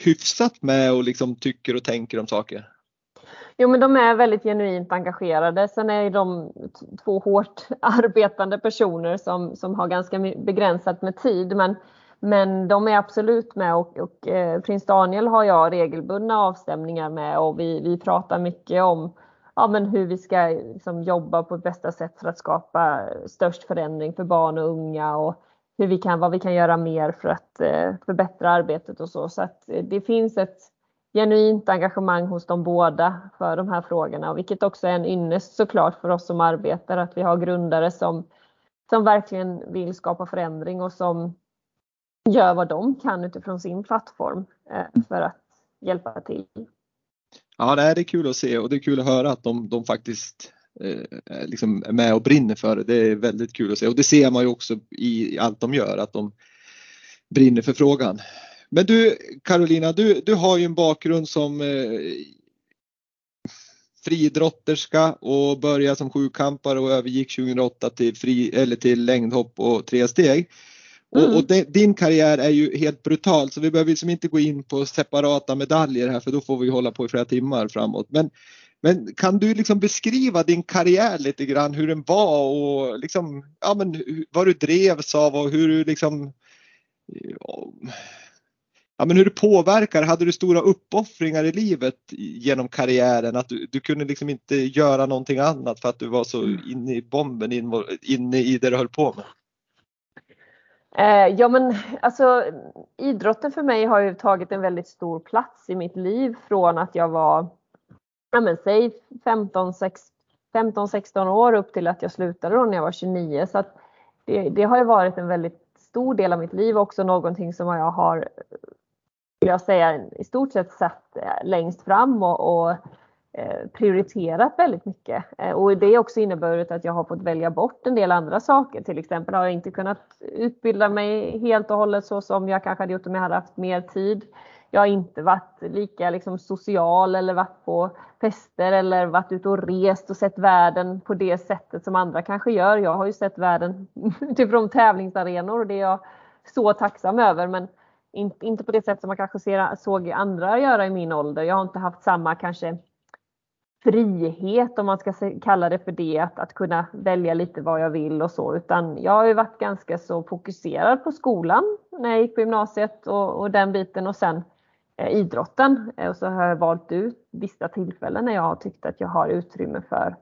hyfsat med och liksom tycker och tänker om saker? Jo men de är väldigt genuint engagerade. Sen är de två hårt arbetande personer som, som har ganska begränsat med tid. Men, men de är absolut med och, och eh, prins Daniel har jag regelbundna avstämningar med och vi, vi pratar mycket om ja, men hur vi ska liksom, jobba på bästa sätt för att skapa störst förändring för barn och unga. Och, hur vi kan, vad vi kan göra mer för att eh, förbättra arbetet och så. Så att eh, det finns ett genuint engagemang hos de båda för de här frågorna, vilket också är en ynnest såklart för oss som arbetar, att vi har grundare som, som verkligen vill skapa förändring och som gör vad de kan utifrån sin plattform eh, för att hjälpa till. Ja, det är kul att se och det är kul att höra att de, de faktiskt liksom är med och brinner för det. Det är väldigt kul att se och det ser man ju också i allt de gör att de brinner för frågan. Men du Carolina, du, du har ju en bakgrund som eh, friidrotterska och började som sjukampare och övergick 2008 till, fri, eller till längdhopp och tre steg. Mm. Och, och de, din karriär är ju helt brutal så vi behöver liksom inte gå in på separata medaljer här för då får vi hålla på i flera timmar framåt. Men, men kan du liksom beskriva din karriär lite grann hur den var och liksom, ja, men, vad du drevs av och hur du liksom ja, men hur det påverkar. Hade du stora uppoffringar i livet genom karriären? Att du, du kunde liksom inte göra någonting annat för att du var så mm. inne i bomben, inne i det du höll på med? Eh, ja men alltså idrotten för mig har ju tagit en väldigt stor plats i mitt liv från att jag var, ja men säg 15-16 år upp till att jag slutade då när jag var 29. Så att det, det har ju varit en väldigt stor del av mitt liv också någonting som jag har vill jag säga, i stort sett satt eh, längst fram och, och eh, prioriterat väldigt mycket. Eh, och det har också inneburit att jag har fått välja bort en del andra saker. Till exempel har jag inte kunnat utbilda mig helt och hållet så som jag kanske hade gjort om jag hade haft mer tid. Jag har inte varit lika liksom, social eller varit på fester eller varit ute och rest och sett världen på det sättet som andra kanske gör. Jag har ju sett världen typ utifrån tävlingsarenor och det är jag så tacksam över. Men inte, inte på det sätt som man kanske ser, såg andra göra i min ålder. Jag har inte haft samma kanske frihet om man ska kalla det för det, att, att kunna välja lite vad jag vill och så, utan jag har ju varit ganska så fokuserad på skolan när jag gick på gymnasiet och, och den biten och sen Eh, idrotten. Eh, och så har jag valt ut vissa tillfällen när jag har tyckt att jag har utrymme för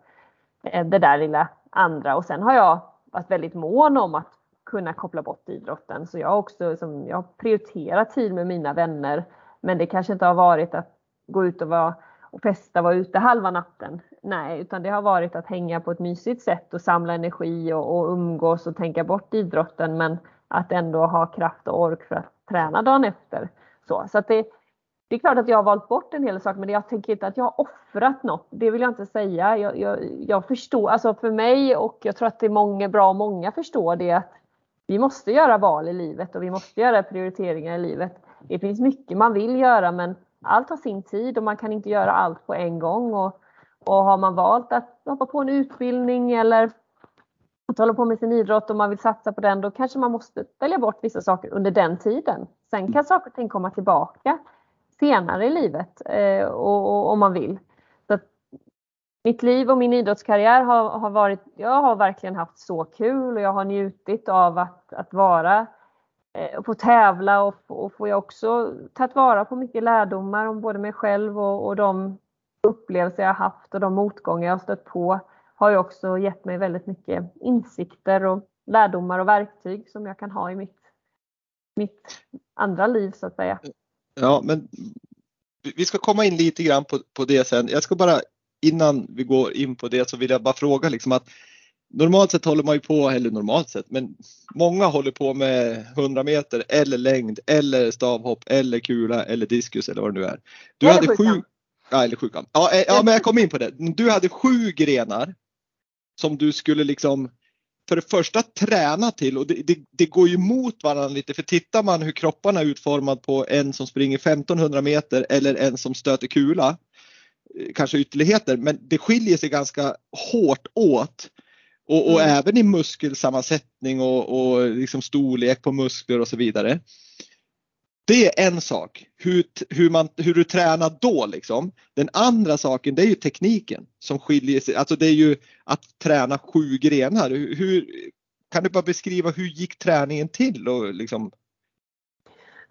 eh, det där lilla andra och sen har jag varit väldigt mån om att kunna koppla bort idrotten. Så jag har också som, jag har prioriterat tid med mina vänner. Men det kanske inte har varit att gå ut och, vara, och festa, vara ute halva natten. Nej, utan det har varit att hänga på ett mysigt sätt och samla energi och, och umgås och tänka bort idrotten. Men att ändå ha kraft och ork för att träna dagen efter. Så, så att det, det är klart att jag har valt bort en hel sak men jag tänker inte att jag har offrat något. Det vill jag inte säga. Jag, jag, jag förstår, alltså för mig och jag tror att det är många, bra många förstår det att vi måste göra val i livet och vi måste göra prioriteringar i livet. Det finns mycket man vill göra men allt har sin tid och man kan inte göra allt på en gång. Och, och har man valt att hoppa på en utbildning eller att hålla på med sin idrott och man vill satsa på den, då kanske man måste välja bort vissa saker under den tiden. Sen kan saker och ting komma tillbaka senare i livet eh, och, och, om man vill mitt liv och min idrottskarriär har, har, varit, jag har verkligen haft så kul och jag har njutit av att, att vara eh, och få tävla och, och får jag också tagit vara på mycket lärdomar om både mig själv och, och de upplevelser jag haft och de motgångar jag stött på har ju också gett mig väldigt mycket insikter och lärdomar och verktyg som jag kan ha i mitt, mitt andra liv så att säga. Ja, men vi ska komma in lite grann på, på det sen. Jag ska bara innan vi går in på det så vill jag bara fråga liksom att normalt sett håller man ju på, eller normalt sett, men många håller på med 100 meter eller längd eller stavhopp eller kula eller diskus eller vad det nu är. Du eller hade sju, ja, eller sjukamp. Ja, eh, ja, men jag kom in på det. Du hade sju grenar som du skulle liksom för det första träna till och det, det, det, går ju emot varandra lite för tittar man hur kropparna är utformad på en som springer 1500 meter eller en som stöter kula kanske ytterligheter, men det skiljer sig ganska hårt åt. Och, och mm. även i muskelsammansättning och, och liksom storlek på muskler och så vidare. Det är en sak, hur, hur, man, hur du tränar då liksom. Den andra saken det är ju tekniken som skiljer sig, alltså det är ju att träna sju grenar. Hur, kan du bara beskriva hur gick träningen till och liksom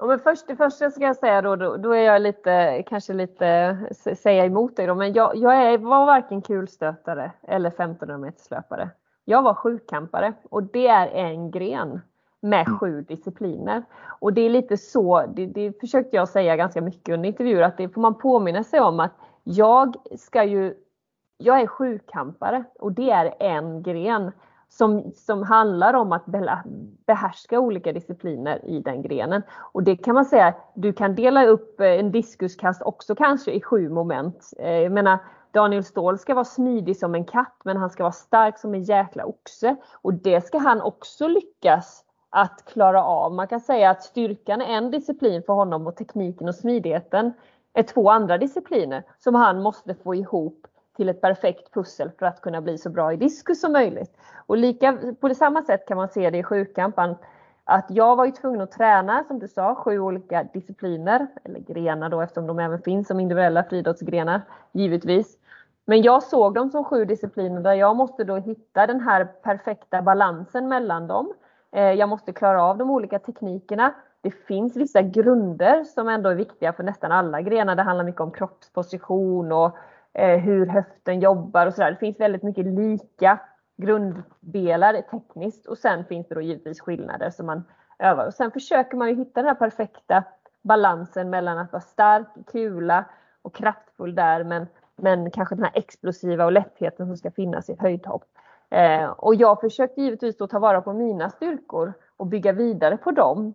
Ja, men först, det första ska jag säga då, då, då, är jag lite, kanske lite, säga emot dig då, men jag, jag är, var varken kulstötare eller 1500 meters löpare. Jag var sjukkampare och det är en gren med mm. sju discipliner. Och det är lite så, det, det försökte jag säga ganska mycket under intervjuer, att det får man påminna sig om att jag ska ju, jag är sjukkampare och det är en gren som, som handlar om att behärska olika discipliner i den grenen. Och det kan man säga, du kan dela upp eh, en diskuskast också kanske i sju moment. Eh, jag menar, Daniel Ståhl ska vara smidig som en katt men han ska vara stark som en jäkla oxe. Och det ska han också lyckas att klara av. Man kan säga att styrkan är en disciplin för honom och tekniken och smidigheten är två andra discipliner som han måste få ihop till ett perfekt pussel för att kunna bli så bra i diskus som möjligt. Och lika, på samma sätt kan man se det i sjukamp. Att jag var ju tvungen att träna, som du sa, sju olika discipliner, eller grenar då eftersom de även finns som individuella friidrottsgrenar, givetvis. Men jag såg dem som sju discipliner där jag måste då hitta den här perfekta balansen mellan dem. Eh, jag måste klara av de olika teknikerna. Det finns vissa grunder som ändå är viktiga för nästan alla grenar. Det handlar mycket om kroppsposition och eh, hur höften jobbar och sådär. Det finns väldigt mycket lika grunddelar tekniskt och sen finns det då givetvis skillnader som man övar. Och sen försöker man ju hitta den här perfekta balansen mellan att vara stark, kula och kraftfull där men, men kanske den här explosiva och lättheten som ska finnas i ett höjdhopp. Eh, och jag försökte givetvis då ta vara på mina styrkor och bygga vidare på dem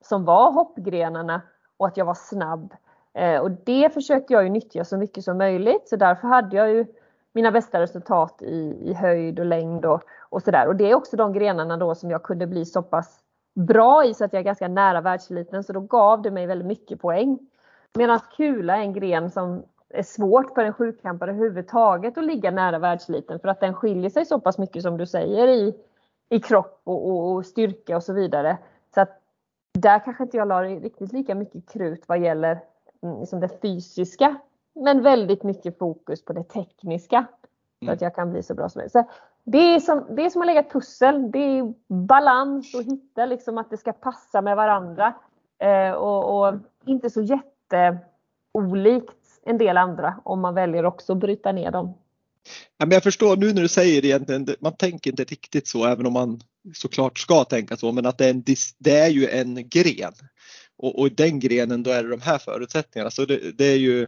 som var hoppgrenarna och att jag var snabb. Eh, och det försökte jag ju nyttja så mycket som möjligt så därför hade jag ju mina bästa resultat i, i höjd och längd och, och sådär. Och det är också de grenarna då som jag kunde bli så pass bra i så att jag är ganska nära världseliten så då gav det mig väldigt mycket poäng. Medan kula är en gren som är svårt för en sjukampare överhuvudtaget att ligga nära världseliten för att den skiljer sig så pass mycket som du säger i, i kropp och, och, och styrka och så vidare. Så att där kanske inte jag la riktigt lika mycket krut vad gäller mm, liksom det fysiska men väldigt mycket fokus på det tekniska. Mm. Så att jag kan bli så bra som möjligt. Så det, är som, det är som att lägga ett pussel. Det är balans och hitta liksom att det ska passa med varandra. Eh, och, och, inte så jätteolikt en del andra om man väljer också att bryta ner dem. Ja, men jag förstår nu när du säger det egentligen, man tänker inte riktigt så även om man såklart ska tänka så, men att det är, en, det är ju en gren. Och, och i den grenen då är det de här förutsättningarna. Så det, det är ju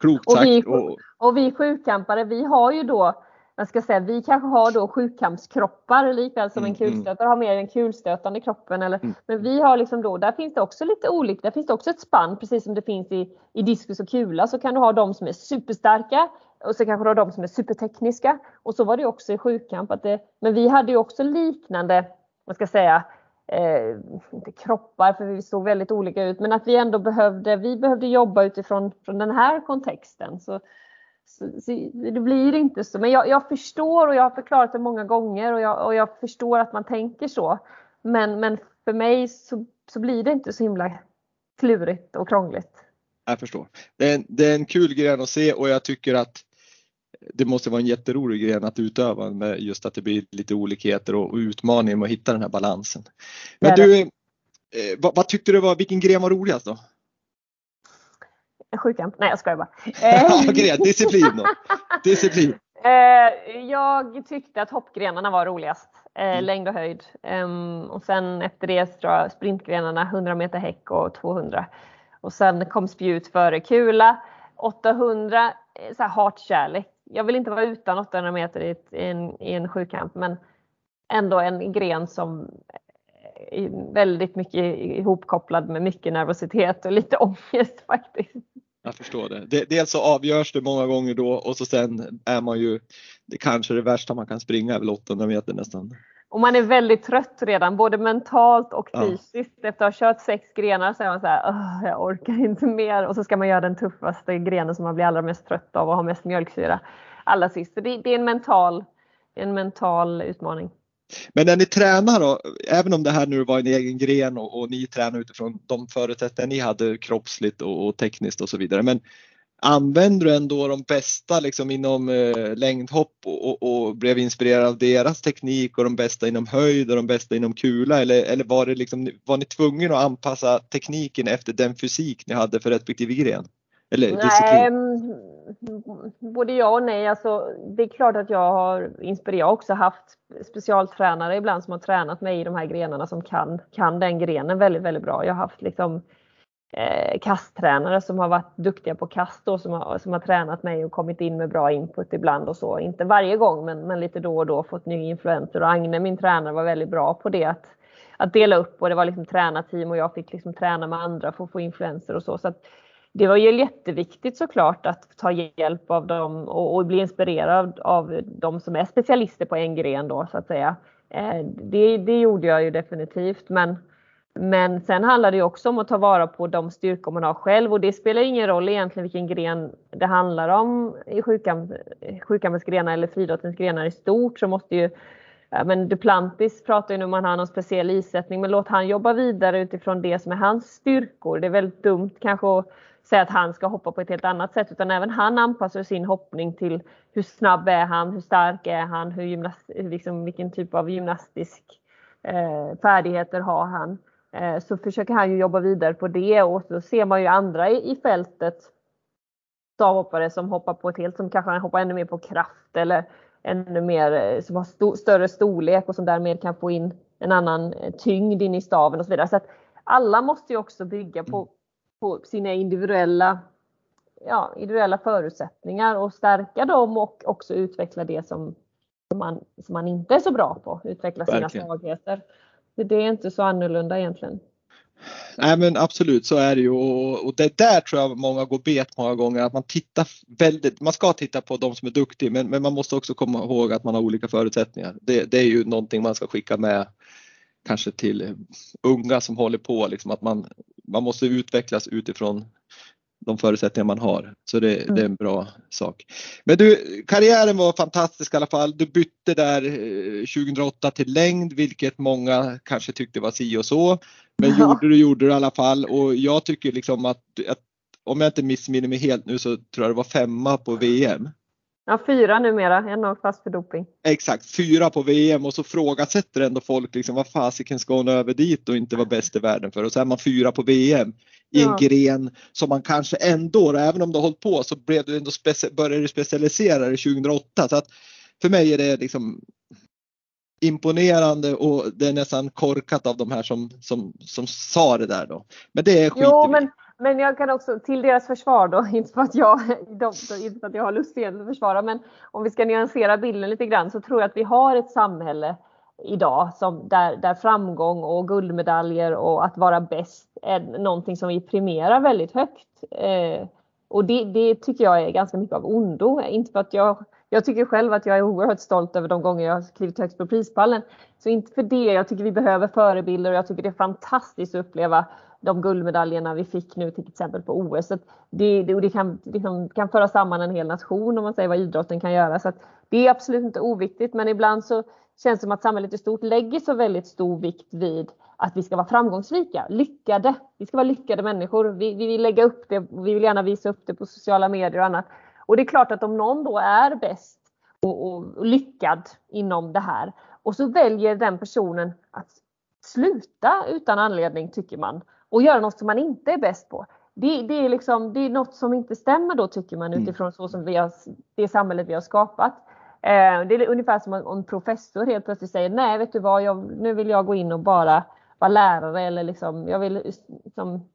klokt och vi, och, och vi sjukampare, vi har ju då jag ska säga, vi kanske har då sjukkampskroppar likväl som mm, en mm. kulstötare har mer en kulstötande kroppen. Eller, mm. Men vi har liksom då, där finns det också lite olika, där finns det också ett spann precis som det finns i, i diskus och kula så kan du ha de som är superstarka och så kanske du har de som är supertekniska. Och så var det också i sjukkamp. Att det, men vi hade ju också liknande, man ska säga, eh, inte kroppar för vi såg väldigt olika ut, men att vi ändå behövde, vi behövde jobba utifrån från den här kontexten. Så, så, så det blir inte så, men jag, jag, förstår och jag har förklarat det många gånger och jag, och jag förstår att man tänker så. Men, men för mig så, så blir det inte så himla klurigt och krångligt. Jag förstår. Det är, det är en kul grej att se och jag tycker att det måste vara en jätterolig gren att utöva med just att det blir lite olikheter och, utmaning med att hitta den här balansen. Men du, eh, vad, vad, tyckte du var, vilken gren var roligast då? Sjukkamp? Nej jag skojar bara. ja, gren, disciplin. Disciplin. Eh, jag tyckte att hoppgrenarna var roligast. Eh, mm. Längd och höjd. Ehm, och sen efter det tror jag sprintgrenarna 100 meter häck och 200. Och sen kom spjut före kula. 800, så här hatkärlek jag vill inte vara utan 800 meter i, en, i en sjukamp men ändå en gren som väldigt mycket ihopkopplad med mycket nervositet och lite ångest faktiskt. Jag förstår det. Dels så avgörs det många gånger då och så sen är man ju, det kanske det värsta man kan springa är väl 800 meter nästan. Och man är väldigt trött redan, både mentalt och fysiskt. Ja. Efter att ha kört sex grenar så är man så här, jag orkar inte mer. Och så ska man göra den tuffaste grenen som man blir allra mest trött av och har mest mjölksyra allra sist. Så det, det är en mental, en mental utmaning. Men när ni tränar då, även om det här nu var en egen gren och, och ni tränar utifrån de förutsättningar ni hade kroppsligt och, och, tekniskt och så vidare. Men använder du ändå de bästa liksom inom eh, längdhopp och, och, och, blev inspirerad av deras teknik och de bästa inom höjd och de bästa inom kula eller, eller var, det liksom, var ni tvungna att anpassa tekniken efter den fysik ni hade för respektive gren? Eller disciplin? Nej, både ja och nej. Alltså, det är klart att jag har inspirerat också haft specialtränare ibland som har tränat mig i de här grenarna som kan, kan den grenen väldigt, väldigt bra. Jag har haft liksom eh, kasttränare som har varit duktiga på kast och som har, som har tränat mig och kommit in med bra input ibland och så. Inte varje gång men, men lite då och då fått nya influenser och Agne min tränare var väldigt bra på det. Att, att dela upp och det var liksom tränarteam och jag fick liksom träna med andra för att få influenser och så. så att, det var ju jätteviktigt såklart att ta hjälp av dem och, och bli inspirerad av de som är specialister på en gren då så att säga. Eh, det, det gjorde jag ju definitivt men men sen handlar det också om att ta vara på de styrkor man har själv och det spelar ingen roll egentligen vilken gren det handlar om i sjukammens grenar eller friidrottens grenar i stort så måste ju men Duplantis pratar ju nu om att han har någon speciell isättning men låt han jobba vidare utifrån det som är hans styrkor. Det är väldigt dumt kanske att säga att han ska hoppa på ett helt annat sätt utan även han anpassar sin hoppning till hur snabb är han, hur stark är han, hur gymnast, liksom, vilken typ av gymnastisk eh, färdigheter har han. Eh, så försöker han ju jobba vidare på det och så ser man ju andra i, i fältet stavhoppare som hoppar på ett helt som kanske hoppar ännu mer på kraft eller ännu mer eh, som har st större storlek och som därmed kan få in en annan eh, tyngd in i staven och så vidare. Så att alla måste ju också bygga på, mm på sina individuella, ja, individuella förutsättningar och stärka dem och också utveckla det som, som, man, som man inte är så bra på. Utveckla sina Verkligen. svagheter. Det är inte så annorlunda egentligen. Nej men absolut så är det ju och, och det där tror jag många går bet många gånger att man tittar väldigt, man ska titta på de som är duktiga men, men man måste också komma ihåg att man har olika förutsättningar. Det, det är ju någonting man ska skicka med kanske till unga som håller på liksom att man, man måste utvecklas utifrån de förutsättningar man har. Så det, mm. det, är en bra sak. Men du, karriären var fantastisk i alla fall. Du bytte där 2008 eh, till längd, vilket många kanske tyckte var si och så. Men ja. gjorde du gjorde du i alla fall och jag tycker liksom att, att om jag inte missminner mig helt nu så tror jag det var femma på VM. Ja, fyra numera, en har fast för doping. Exakt, fyra på VM och så frågasätter ändå folk liksom vad fasiken ska hon över dit och inte vara bäst i världen för? Och så är man fyra på VM i en gren som man kanske ändå, även om du har hållit på så blev du ändå började du specialisera dig 2008 så att för mig är det liksom imponerande och det är nästan korkat av de här som, som, som sa det där då. Men det är skit Jo, men, men jag kan också till deras försvar då, inte för att jag, de, inte för att jag har lust att försvara, men om vi ska nyansera bilden lite grann så tror jag att vi har ett samhälle idag som där, där framgång och guldmedaljer och att vara bäst är någonting som vi premierar väldigt högt. Eh, och det, det, tycker jag är ganska mycket av ondo. Inte för att jag, jag tycker själv att jag är oerhört stolt över de gånger jag har klivit högst på prispallen. Så inte för det. Jag tycker vi behöver förebilder och jag tycker det är fantastiskt att uppleva de guldmedaljerna vi fick nu till exempel på OS. Så det, det, det kan, liksom, kan föra samman en hel nation om man säger vad idrotten kan göra. Så det är absolut inte oviktigt men ibland så känns det som att samhället i stort lägger så väldigt stor vikt vid att vi ska vara framgångsrika, lyckade. Vi ska vara lyckade människor. Vi, vi vill lägga upp det, vi vill gärna visa upp det på sociala medier och annat. Och det är klart att om någon då är bäst och, och, och lyckad inom det här och så väljer den personen att sluta utan anledning tycker man och göra något som man inte är bäst på. Det, det, är liksom, det är något som inte stämmer då tycker man mm. utifrån så som vi har, det samhället vi har skapat. Eh, det är ungefär som om en professor helt plötsligt säger nej vet du vad, jag, nu vill jag gå in och bara vara lärare eller liksom, jag vill liksom,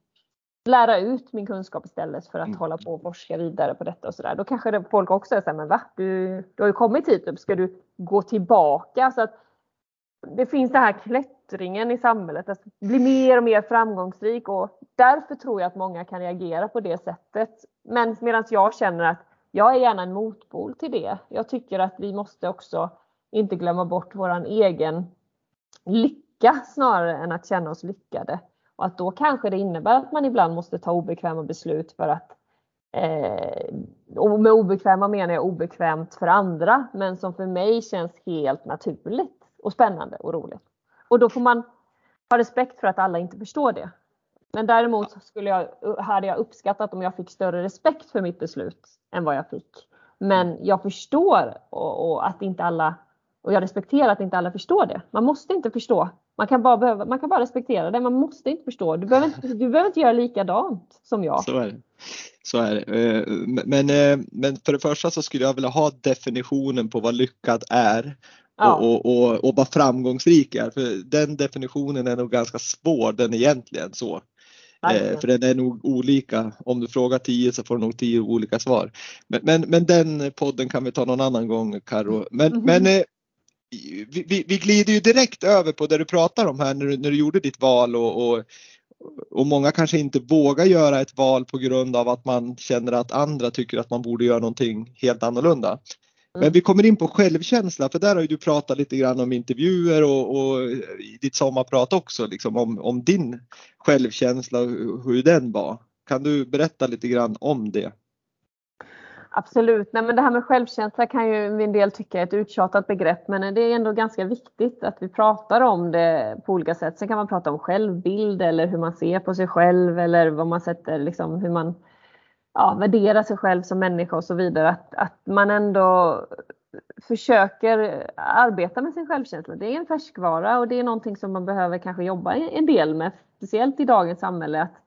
lära ut min kunskap istället för att mm. hålla på och forska vidare på detta och sådär. Då kanske det, folk också säger men va? Du, du har ju kommit hit, ska du gå tillbaka? Så att det finns den här yttringen i samhället, att bli mer och mer framgångsrik och därför tror jag att många kan reagera på det sättet. Men medan jag känner att jag är gärna en motpol till det. Jag tycker att vi måste också inte glömma bort våran egen lycka snarare än att känna oss lyckade. Och att då kanske det innebär att man ibland måste ta obekväma beslut för att eh, och med obekväma menar jag obekvämt för andra men som för mig känns helt naturligt och spännande och roligt. Och då får man ha respekt för att alla inte förstår det. Men däremot skulle jag, hade jag uppskattat om jag fick större respekt för mitt beslut än vad jag fick. Men jag förstår och, och, att inte alla och jag respekterar att inte alla förstår det. Man måste inte förstå. Man kan bara, behöva, man kan bara respektera det. Man måste inte förstå. Du behöver inte, du behöver inte göra likadant som jag. Så är det. Så är det. Eh, men, eh, men för det första så skulle jag vilja ha definitionen på vad lyckad är. Ja. Och, och, och, och vad framgångsrik är. För den definitionen är nog ganska svår den egentligen så. Eh, för den är nog olika. Om du frågar tio så får du nog tio olika svar. Men, men, men den podden kan vi ta någon annan gång Karo. Men, mm -hmm. men eh, vi, vi, glider ju direkt över på det du pratar om här när du, när du gjorde ditt val och, och och många kanske inte vågar göra ett val på grund av att man känner att andra tycker att man borde göra någonting helt annorlunda. Mm. Men vi kommer in på självkänsla för där har ju du pratat lite grann om intervjuer och, och i ditt sommarprat också liksom om, om din självkänsla och hur den var. Kan du berätta lite grann om det? Absolut. Nej, men det här med självkänsla kan ju en del tycka är ett uttjatat begrepp men det är ändå ganska viktigt att vi pratar om det på olika sätt. Sen kan man prata om självbild eller hur man ser på sig själv eller vad man sätter, liksom, hur man ja, värdera sig själv som människa och så vidare. Att, att man ändå försöker arbeta med sin självkänsla. Det är en färskvara och det är någonting som man behöver kanske jobba en del med, speciellt i dagens samhälle. Att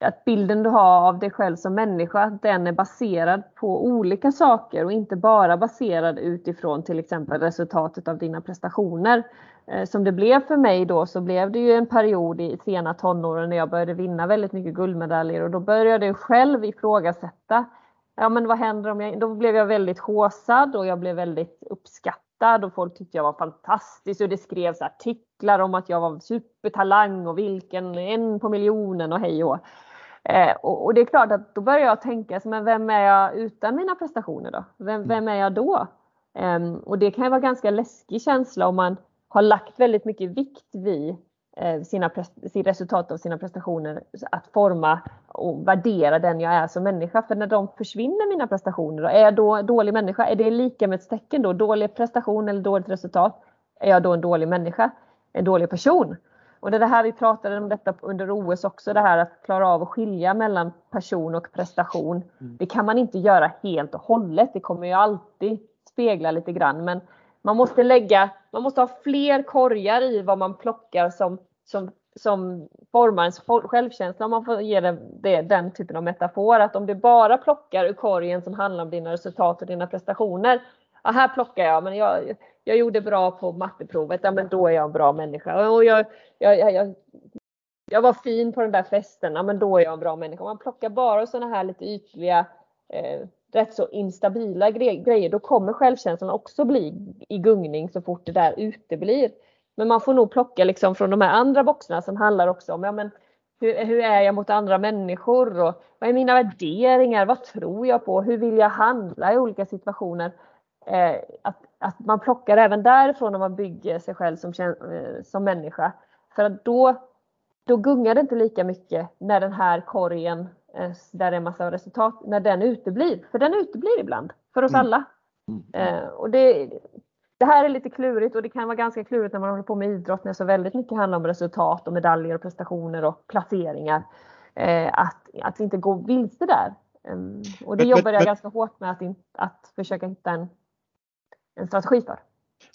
att bilden du har av dig själv som människa, den är baserad på olika saker och inte bara baserad utifrån till exempel resultatet av dina prestationer. Eh, som det blev för mig då så blev det ju en period i sena tonåren när jag började vinna väldigt mycket guldmedaljer och då började jag själv ifrågasätta. Ja men vad händer om jag, då blev jag väldigt håsad och jag blev väldigt uppskattad och folk tyckte jag var fantastisk och det skrevs artiklar om att jag var supertalang och vilken en på miljonen och hej och Eh, och, och, det är klart att då börjar jag tänka, men vem är jag utan mina prestationer då? Vem, vem är jag då? Eh, och det kan ju vara ganska läskig känsla om man har lagt väldigt mycket vikt vid eh, sina sin resultat av sina prestationer, att forma och värdera den jag är som människa. För när de försvinner, mina prestationer, då, är jag då dålig människa? Är det lika med ett tecken då? Dålig prestation eller dåligt resultat? Är jag då en dålig människa? En dålig person? Och det är det här vi pratade om detta under OS också, det här att klara av att skilja mellan person och prestation. Mm. Det kan man inte göra helt och hållet. Det kommer ju alltid spegla lite grann, men man måste lägga, man måste ha fler korgar i vad man plockar som, som, som formar ens självkänsla om man får ge det, det, den typen av metafor. Att om du bara plockar ur korgen som handlar om dina resultat och dina prestationer. Ja, här plockar jag, men jag, jag gjorde bra på matteprovet, ja men då är jag en bra människa. Och jag, jag, jag, jag var fin på den där festen, ja men då är jag en bra människa. Man plockar bara sådana här lite ytliga, eh, rätt så instabila gre grejer, då kommer självkänslan också bli i gungning så fort det där uteblir. Men man får nog plocka liksom från de här andra boxarna som handlar också om, ja men hur, hur, är jag mot andra människor och vad är mina värderingar? Vad tror jag på? Hur vill jag handla i olika situationer? Eh, att, att man plockar även därifrån när man bygger sig själv som, eh, som människa. För att då, då gungar det inte lika mycket när den här korgen eh, där det är en massa resultat, när den uteblir. För den uteblir ibland, för oss mm. alla. Mm. Eh, och det, det här är lite klurigt och det kan vara ganska klurigt när man håller på med idrott när så väldigt mycket handlar om resultat och medaljer och prestationer och placeringar. Eh, att, att inte gå vilse där. Um, och det jobbade jag ganska hårt med att, in, att försöka hitta en en strategi för.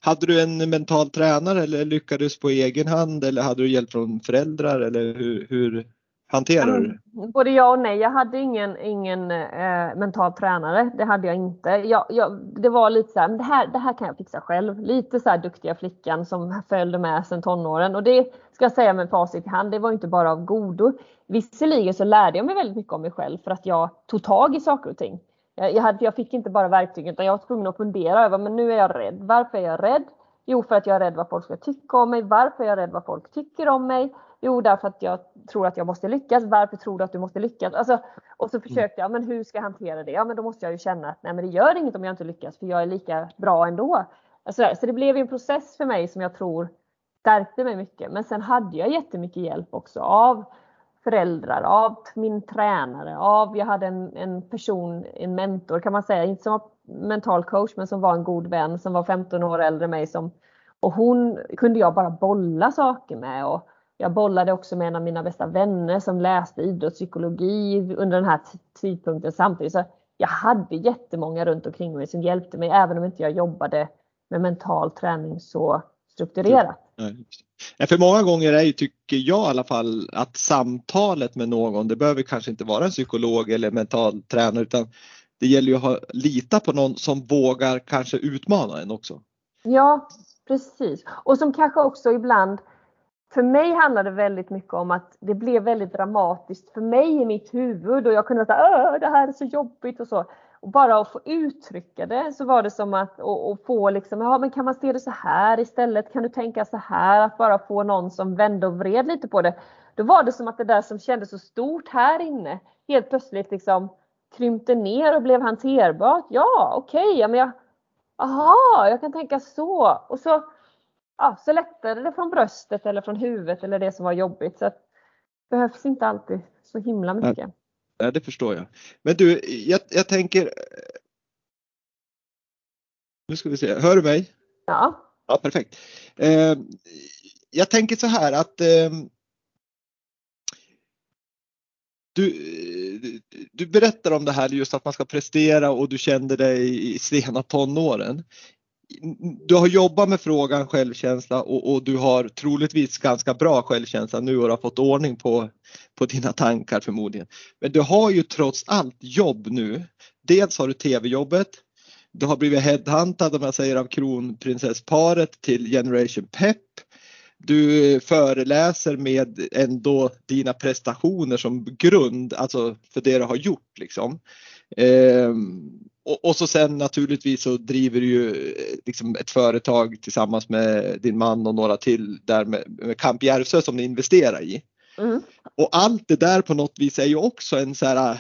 Hade du en mental tränare eller lyckades på egen hand eller hade du hjälp från föräldrar eller hur, hur hanterar du det? Både ja och nej. Jag hade ingen, ingen eh, mental tränare. Det hade jag inte. Jag, jag, det var lite så här, men det här, det här kan jag fixa själv. Lite så här duktiga flickan som följde med sedan tonåren och det ska jag säga med facit i hand. Det var inte bara av godo. Visserligen så lärde jag mig väldigt mycket om mig själv för att jag tog tag i saker och ting. Jag, hade, jag fick inte bara verktyg utan jag var tvungen att fundera över, men nu är jag rädd. Varför är jag rädd? Jo, för att jag är rädd vad folk ska tycka om mig. Varför är jag rädd vad folk tycker om mig? Jo, därför att jag tror att jag måste lyckas. Varför tror du att du måste lyckas? Alltså, och så försökte jag, men hur ska jag hantera det? Ja, men då måste jag ju känna att nej, men det gör inget om jag inte lyckas, för jag är lika bra ändå. Alltså, så det blev en process för mig som jag tror stärkte mig mycket. Men sen hade jag jättemycket hjälp också av föräldrar, av min tränare, av jag hade en, en person, en mentor kan man säga, inte som var mental coach men som var en god vän som var 15 år äldre än mig. Som, och hon kunde jag bara bolla saker med. Och jag bollade också med en av mina bästa vänner som läste idrottspsykologi under den här tidpunkten samtidigt. Så jag hade jättemånga runt omkring mig som hjälpte mig även om inte jag jobbade med mental träning så strukturerat. Nej. för många gånger är ju, tycker jag i alla fall, att samtalet med någon, det behöver kanske inte vara en psykolog eller mental tränare utan det gäller ju att ha, lita på någon som vågar kanske utmana en också. Ja, precis. Och som kanske också ibland, för mig handlar det väldigt mycket om att det blev väldigt dramatiskt för mig i mitt huvud och jag kunde säga det här är så jobbigt och så. Och bara att få uttrycka det så var det som att och, och, få liksom, ja men kan man se det så här istället? Kan du tänka så här? Att bara få någon som vände och vred lite på det. Då var det som att det där som kändes så stort här inne helt plötsligt liksom krympte ner och blev hanterbart. Ja, okej, okay, ja, men jag, aha, jag kan tänka så. Och så, ja, så lättade det från bröstet eller från huvudet eller det som var jobbigt. Så att, det behövs inte alltid så himla mycket. Ja, det förstår jag. Men du, jag, jag tänker. Nu ska vi se, hör du mig? Ja. Ja, perfekt. Eh, jag tänker så här att eh, du, du berättar om det här just att man ska prestera och du kände dig i sena tonåren. Du har jobbat med frågan självkänsla och, och, du har troligtvis ganska bra självkänsla nu och har fått ordning på, på dina tankar förmodligen. Men du har ju trots allt jobb nu. Dels har du tv-jobbet, du har blivit headhuntad om jag säger av kronprinsessparet till Generation Pep. Du föreläser med ändå dina prestationer som grund, alltså för det du har gjort liksom. Ehm, och, och, så sen naturligtvis så driver du ju liksom ett företag tillsammans med din man och några till där med, med Camp Järvsö som ni investerar i. Mm. Och allt det där på något vis är ju också en så här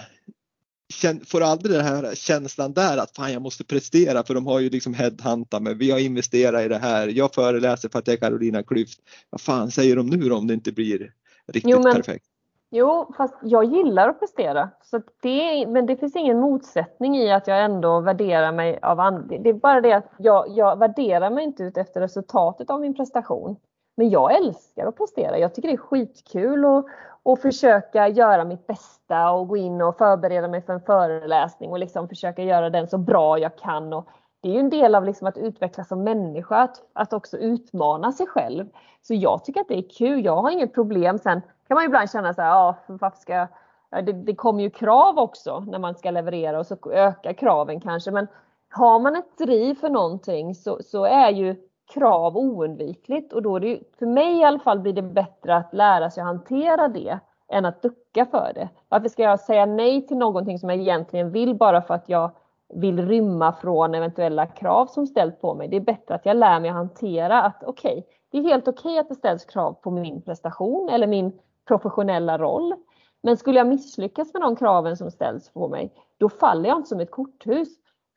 får aldrig den här känslan där att fan jag måste prestera för de har ju liksom headhuntat mig. Vi har investerat i det här. Jag föreläser för att jag är Carolina Klüft. Vad fan säger de nu då om det inte blir riktigt jo, men, perfekt? Jo, fast jag gillar att prestera. Så det, men det finns ingen motsättning i att jag ändå värderar mig av andra. Det är bara det att jag, jag värderar mig inte ut efter resultatet av min prestation. Men jag älskar att prestera. Jag tycker det är skitkul att, och försöka göra mitt bästa och gå in och förbereda mig för en föreläsning och liksom försöka göra den så bra jag kan. Och det är ju en del av liksom att utvecklas som människa, att, att också utmana sig själv. Så jag tycker att det är kul. Jag har inget problem. Sen kan man ibland känna så här, ja, varför ska jag det, det kommer ju krav också när man ska leverera och så ökar kraven kanske. Men har man ett driv för någonting så, så är ju krav oundvikligt och då är det ju, för mig i alla fall blir det bättre att lära sig att hantera det än att ducka för det. Varför ska jag säga nej till någonting som jag egentligen vill bara för att jag vill rymma från eventuella krav som ställs på mig. Det är bättre att jag lär mig att hantera att okej, okay, det är helt okej okay att det ställs krav på min prestation eller min professionella roll. Men skulle jag misslyckas med de kraven som ställs på mig, då faller jag inte som ett korthus.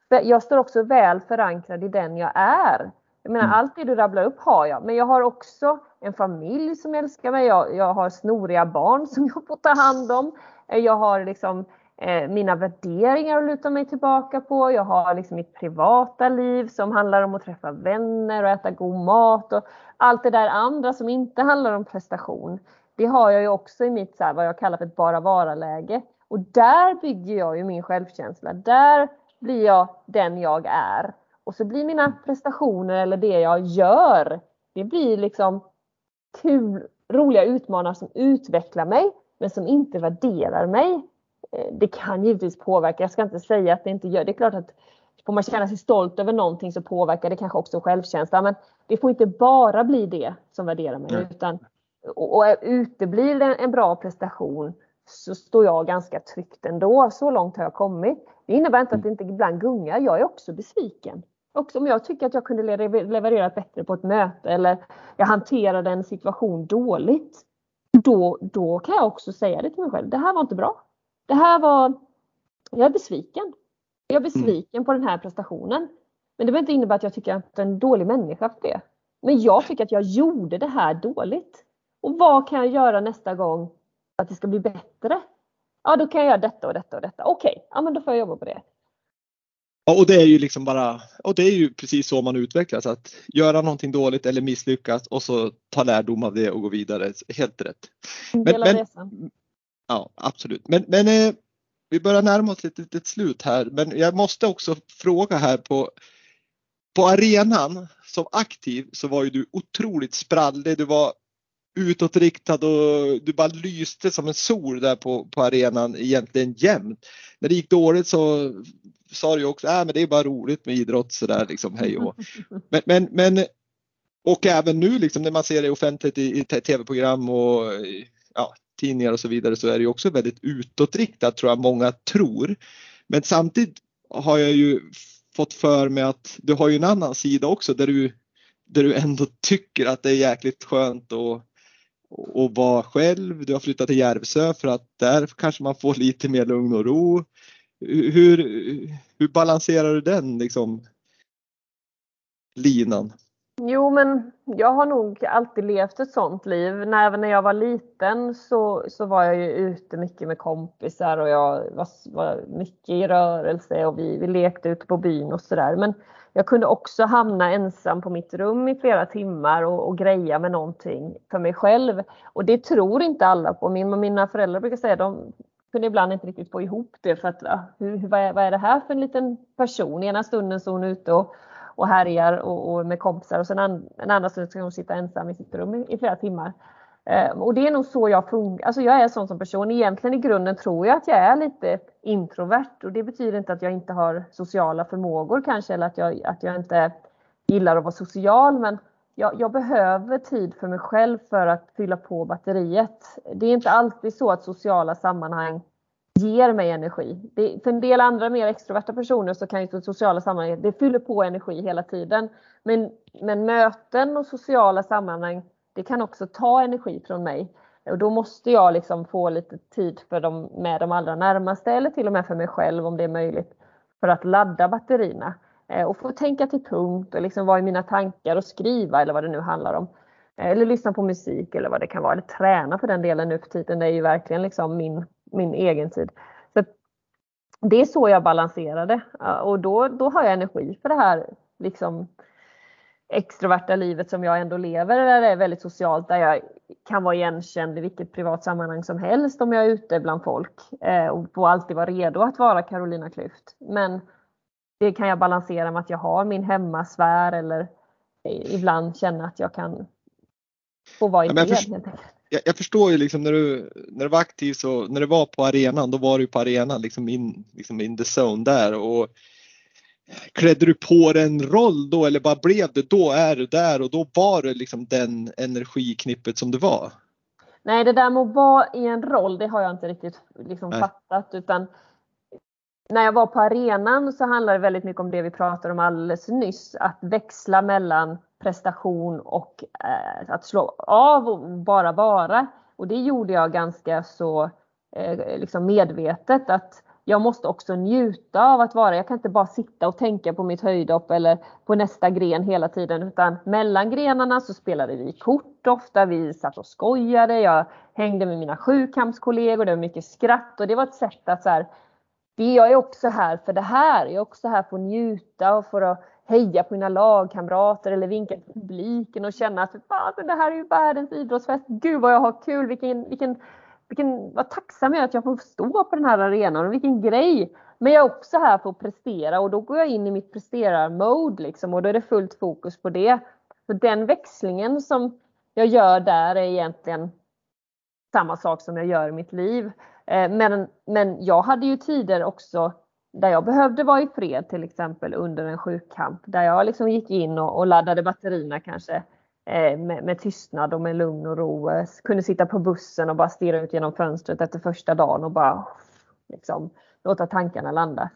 Jag står också väl förankrad i den jag är. Jag menar mm. allt det du rabblar upp har jag, men jag har också en familj som älskar mig. Jag, jag har snoriga barn som jag får ta hand om. Jag har liksom eh, mina värderingar att luta mig tillbaka på. Jag har liksom mitt privata liv som handlar om att träffa vänner och äta god mat och allt det där andra som inte handlar om prestation. Det har jag ju också i mitt så här, vad jag kallar för ett bara vara-läge. Och där bygger jag ju min självkänsla. Där blir jag den jag är. Och så blir mina prestationer eller det jag gör, det blir liksom kul, roliga utmaningar som utvecklar mig men som inte värderar mig. Eh, det kan givetvis påverka, jag ska inte säga att det inte gör det. är klart att får man känna sig stolt över någonting så påverkar det kanske också självkänslan. Men det får inte bara bli det som värderar mig. Mm. Utan, och, och uteblir det en bra prestation så står jag ganska tryggt ändå. Så långt har jag kommit. Det innebär inte att det inte ibland gungar. Jag är också besviken. Också om jag tycker att jag kunde leverera bättre på ett möte eller jag hanterade en situation dåligt. Då, då kan jag också säga det till mig själv. Det här var inte bra. Det här var, jag är besviken. Jag är besviken mm. på den här prestationen. Men det behöver inte innebära att jag tycker att jag är en dålig människa för det. Men jag tycker att jag gjorde det här dåligt. Och vad kan jag göra nästa gång för att det ska bli bättre? Ja, då kan jag göra detta och detta och detta. Okej, okay, ja men då får jag jobba på det. Ja, och det är ju liksom bara, och det är ju precis så man utvecklas, att göra någonting dåligt eller misslyckas och så ta lärdom av det och gå vidare. Helt rätt. Men, men, ja, absolut. Men, men eh, vi börjar närma oss ett litet slut här, men jag måste också fråga här på, på arenan som aktiv så var ju du otroligt sprallig. Du var utåtriktad och du bara lyste som en sol där på, på arenan egentligen jämt. När det gick dåligt så sa du också, äh, men det är bara roligt med idrott sådär liksom hej och men, men, men och även nu liksom när man ser det offentligt i, i tv-program och ja, tidningar och så vidare så är det också väldigt utåtriktat tror jag många tror. Men samtidigt har jag ju fått för mig att du har ju en annan sida också där du, där du ändå tycker att det är jäkligt skönt att och vara själv. Du har flyttat till Järvsö för att där kanske man får lite mer lugn och ro. Hur, hur balanserar du den liksom, linan? Jo, men jag har nog alltid levt ett sånt liv. När, även när jag var liten så, så var jag ju ute mycket med kompisar och jag var, var mycket i rörelse och vi, vi lekte ute på byn och sådär. Men jag kunde också hamna ensam på mitt rum i flera timmar och, och greja med någonting för mig själv. Och det tror inte alla på. Min, mina föräldrar brukar säga att de kunde ibland inte riktigt få ihop det för att hur, vad, är, vad är det här för en liten person? Ena stunden så är hon ute och och härjar och, och med kompisar och sen an, en andra stund ska hon sitta ensam i sitt rum i, i flera timmar. Eh, och det är nog så jag funkar. Alltså jag är sån som person. Egentligen i grunden tror jag att jag är lite introvert och det betyder inte att jag inte har sociala förmågor kanske eller att jag, att jag inte gillar att vara social men jag, jag, behöver tid för mig själv för att fylla på batteriet. Det är inte alltid så att sociala sammanhang ger mig energi. Det, för en del andra mer extroverta personer så kan ju sociala sammanhang, det fyller på energi hela tiden. Men, men möten och sociala sammanhang, det kan också ta energi från mig. Och då måste jag liksom få lite tid för dem med de allra närmaste eller till och med för mig själv om det är möjligt. För att ladda batterierna. Eh, och få tänka till punkt och liksom vara i mina tankar och skriva eller vad det nu handlar om. Eh, eller lyssna på musik eller vad det kan vara. Eller träna för den delen nu för tiden. Det är ju verkligen liksom min min egen tid. Så det är så jag balanserade och då, då har jag energi för det här liksom extroverta livet som jag ändå lever där det är väldigt socialt där jag kan vara igenkänd i vilket privat sammanhang som helst om jag är ute bland folk eh, och får alltid vara redo att vara Carolina Klüft. Men det kan jag balansera med att jag har min hemmasfär eller ibland känna att jag kan få vara i fred. Ja, jag, jag, förstår ju liksom när du, när du var aktiv så, när du var på arenan, då var du på arenan liksom in, liksom in the zone där och klädde du på dig en roll då eller bara blev det, då är du där och då var det liksom den energiknippet som du var? Nej, det där med att vara i en roll, det har jag inte riktigt liksom fattat utan när jag var på arenan så handlade det väldigt mycket om det vi pratade om alldeles nyss, att växla mellan prestation och eh, att slå av och bara vara. Och det gjorde jag ganska så eh, liksom medvetet att jag måste också njuta av att vara. Jag kan inte bara sitta och tänka på mitt höjdhopp eller på nästa gren hela tiden utan mellan grenarna så spelade vi kort ofta. Vi satt och skojade. Jag hängde med mina sjukampskollegor. Det var mycket skratt och det var ett sätt att så här, jag är också här för det här. Jag är också här för att njuta och för att heja på mina lagkamrater eller vinka till publiken och känna att det här är ju världens idrottsfest. Gud vad jag har kul. Vilken, vilken, vilken, vad tacksam jag är att jag får stå på den här arenan och vilken grej. Men jag är också här för att prestera och då går jag in i mitt presterar-mode liksom och då är det fullt fokus på det. Så den växlingen som jag gör där är egentligen samma sak som jag gör i mitt liv. Eh, men, men jag hade ju tider också där jag behövde vara i fred till exempel under en sjukkamp. Där jag liksom gick in och, och laddade batterierna kanske eh, med, med, tystnad och med lugn och ro. Eh, kunde sitta på bussen och bara stirra ut genom fönstret efter första dagen och bara liksom, låta tankarna landa.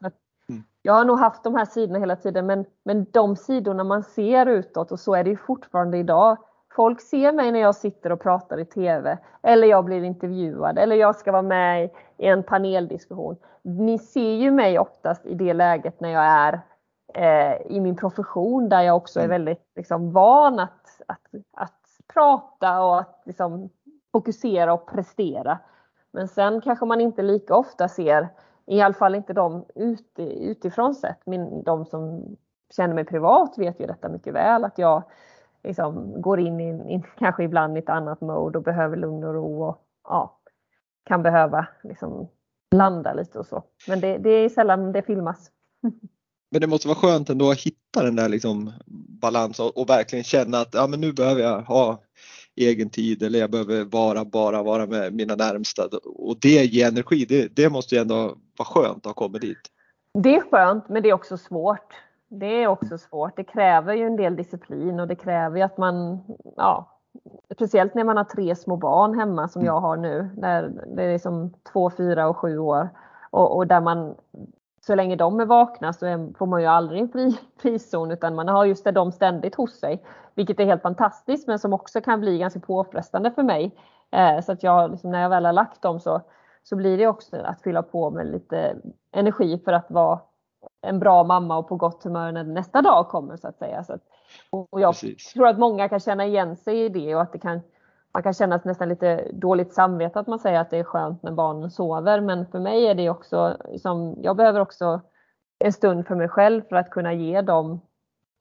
Mm. Jag har nog haft de här sidorna hela tiden men, men de sidorna man ser utåt och så är det ju fortfarande idag Folk ser mig när jag sitter och pratar i TV eller jag blir intervjuad eller jag ska vara med i en paneldiskussion. Ni ser ju mig oftast i det läget när jag är eh, i min profession där jag också är mm. väldigt liksom, van att, att, att prata och att liksom, fokusera och prestera. Men sen kanske man inte lika ofta ser, i alla fall inte de utifrån sett, min, de som känner mig privat vet ju detta mycket väl att jag liksom går in i, in, kanske ibland i ett annat mode och behöver lugn och ro och ja, kan behöva liksom landa lite och så. Men det, det är sällan det filmas. Men det måste vara skönt ändå att hitta den där liksom balans och, och, verkligen känna att ja, men nu behöver jag ha egen tid eller jag behöver vara, bara vara med mina närmsta och det ger energi. Det, det måste ju ändå vara skönt att ha kommit dit. Det är skönt men det är också svårt det är också svårt. Det kräver ju en del disciplin och det kräver ju att man, ja, speciellt när man har tre små barn hemma som jag har nu, där det är som två, fyra och sju år och, och där man så länge de är vakna så är, får man ju aldrig en fri, frizon utan man har just det, de ständigt hos sig. Vilket är helt fantastiskt men som också kan bli ganska påfrestande för mig. Eh, så att jag, liksom, när jag väl har lagt dem så, så blir det också att fylla på med lite energi för att vara en bra mamma och på gott humör när nästa dag kommer så att säga. Så att, och jag Precis. tror att många kan känna igen sig i det och att det kan, man kan känna nästan lite dåligt samvete att man säger att det är skönt när barnen sover. Men för mig är det också, som, jag behöver också en stund för mig själv för att kunna ge dem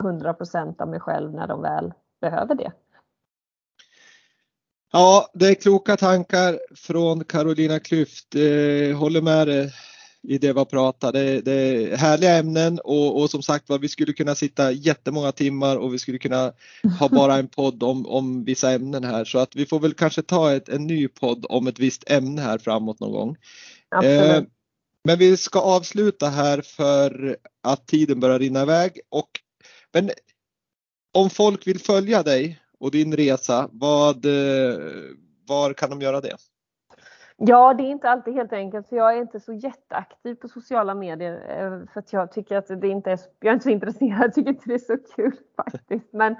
100% av mig själv när de väl behöver det. Ja, det är kloka tankar från Carolina Klüft. Eh, håller med dig i det vi pratar. Det, det är härliga ämnen och, och som sagt var, vi skulle kunna sitta jättemånga timmar och vi skulle kunna ha bara en podd om, om vissa ämnen här så att vi får väl kanske ta ett, en ny podd om ett visst ämne här framåt någon gång. Eh, men vi ska avsluta här för att tiden börjar rinna iväg och men om folk vill följa dig och din resa, vad, eh, var kan de göra det? Ja, det är inte alltid helt enkelt för jag är inte så jätteaktiv på sociala medier eh, för att jag tycker att det inte är, jag är inte så intresserad, jag tycker inte det är så kul faktiskt. Men,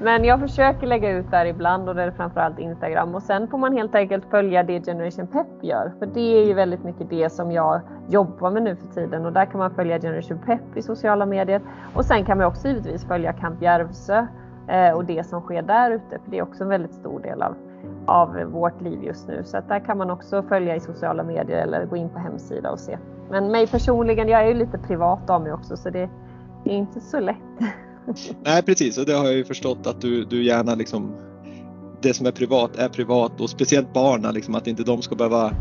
men jag försöker lägga ut där ibland och det är framförallt Instagram. Och sen får man helt enkelt följa det Generation Pep gör för det är ju väldigt mycket det som jag jobbar med nu för tiden. Och där kan man följa Generation Pep i sociala medier. Och sen kan man också givetvis följa Camp Järvsö eh, och det som sker där ute för det är också en väldigt stor del av av vårt liv just nu. Så att där kan man också följa i sociala medier eller gå in på hemsida och se. Men mig personligen, jag är ju lite privat av mig också så det är inte så lätt. Nej precis och det har jag ju förstått att du, du gärna liksom det som är privat är privat och speciellt barnen, liksom, att inte de ska behöva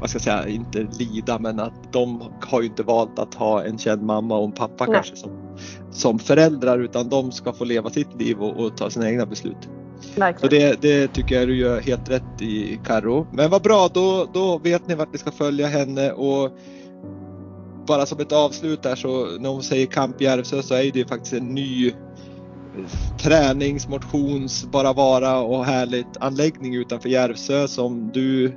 vad ska jag säga, inte lida men att de har ju inte valt att ha en känd mamma och en pappa Nej. kanske som, som föräldrar utan de ska få leva sitt liv och, och ta sina egna beslut. Så det, det, tycker jag du gör helt rätt i Karo. Men vad bra, då, då vet ni vart ni ska följa henne och bara som ett avslut där så när hon säger Kamp Järvsö så är det faktiskt en ny tränings, motions, bara vara och härligt anläggning utanför Järvsö som du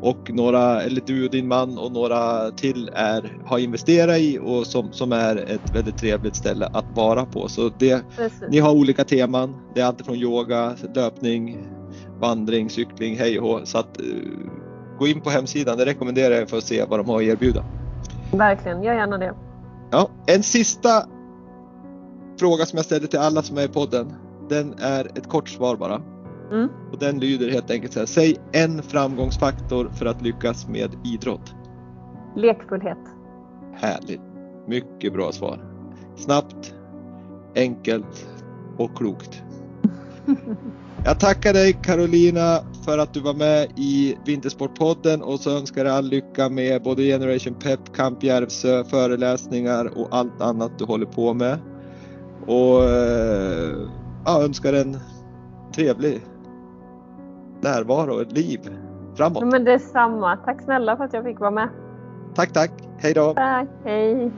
och några, eller du och din man och några till är, har investerat i och som, som är ett väldigt trevligt ställe att vara på. Så det, ni har olika teman. Det är allt från yoga, löpning, vandring, cykling, hej och. Så att uh, gå in på hemsidan, det rekommenderar jag för att se vad de har att erbjuda. Verkligen, gör gärna det. Ja, en sista fråga som jag ställer till alla som är i podden. Den är ett kort svar bara. Mm. Och den lyder helt enkelt så här. Säg en framgångsfaktor för att lyckas med idrott. Lekfullhet. Härligt. Mycket bra svar. Snabbt, enkelt och klokt. Jag tackar dig Carolina för att du var med i Vintersportpodden och så önskar jag all lycka med både Generation Pep, Camp Järvsö, föreläsningar och allt annat du håller på med. Och eh, ja, önskar en trevlig närvaro, ett liv framåt. Men detsamma. Tack snälla för att jag fick vara med. Tack, tack. Hej då. Tack, hej.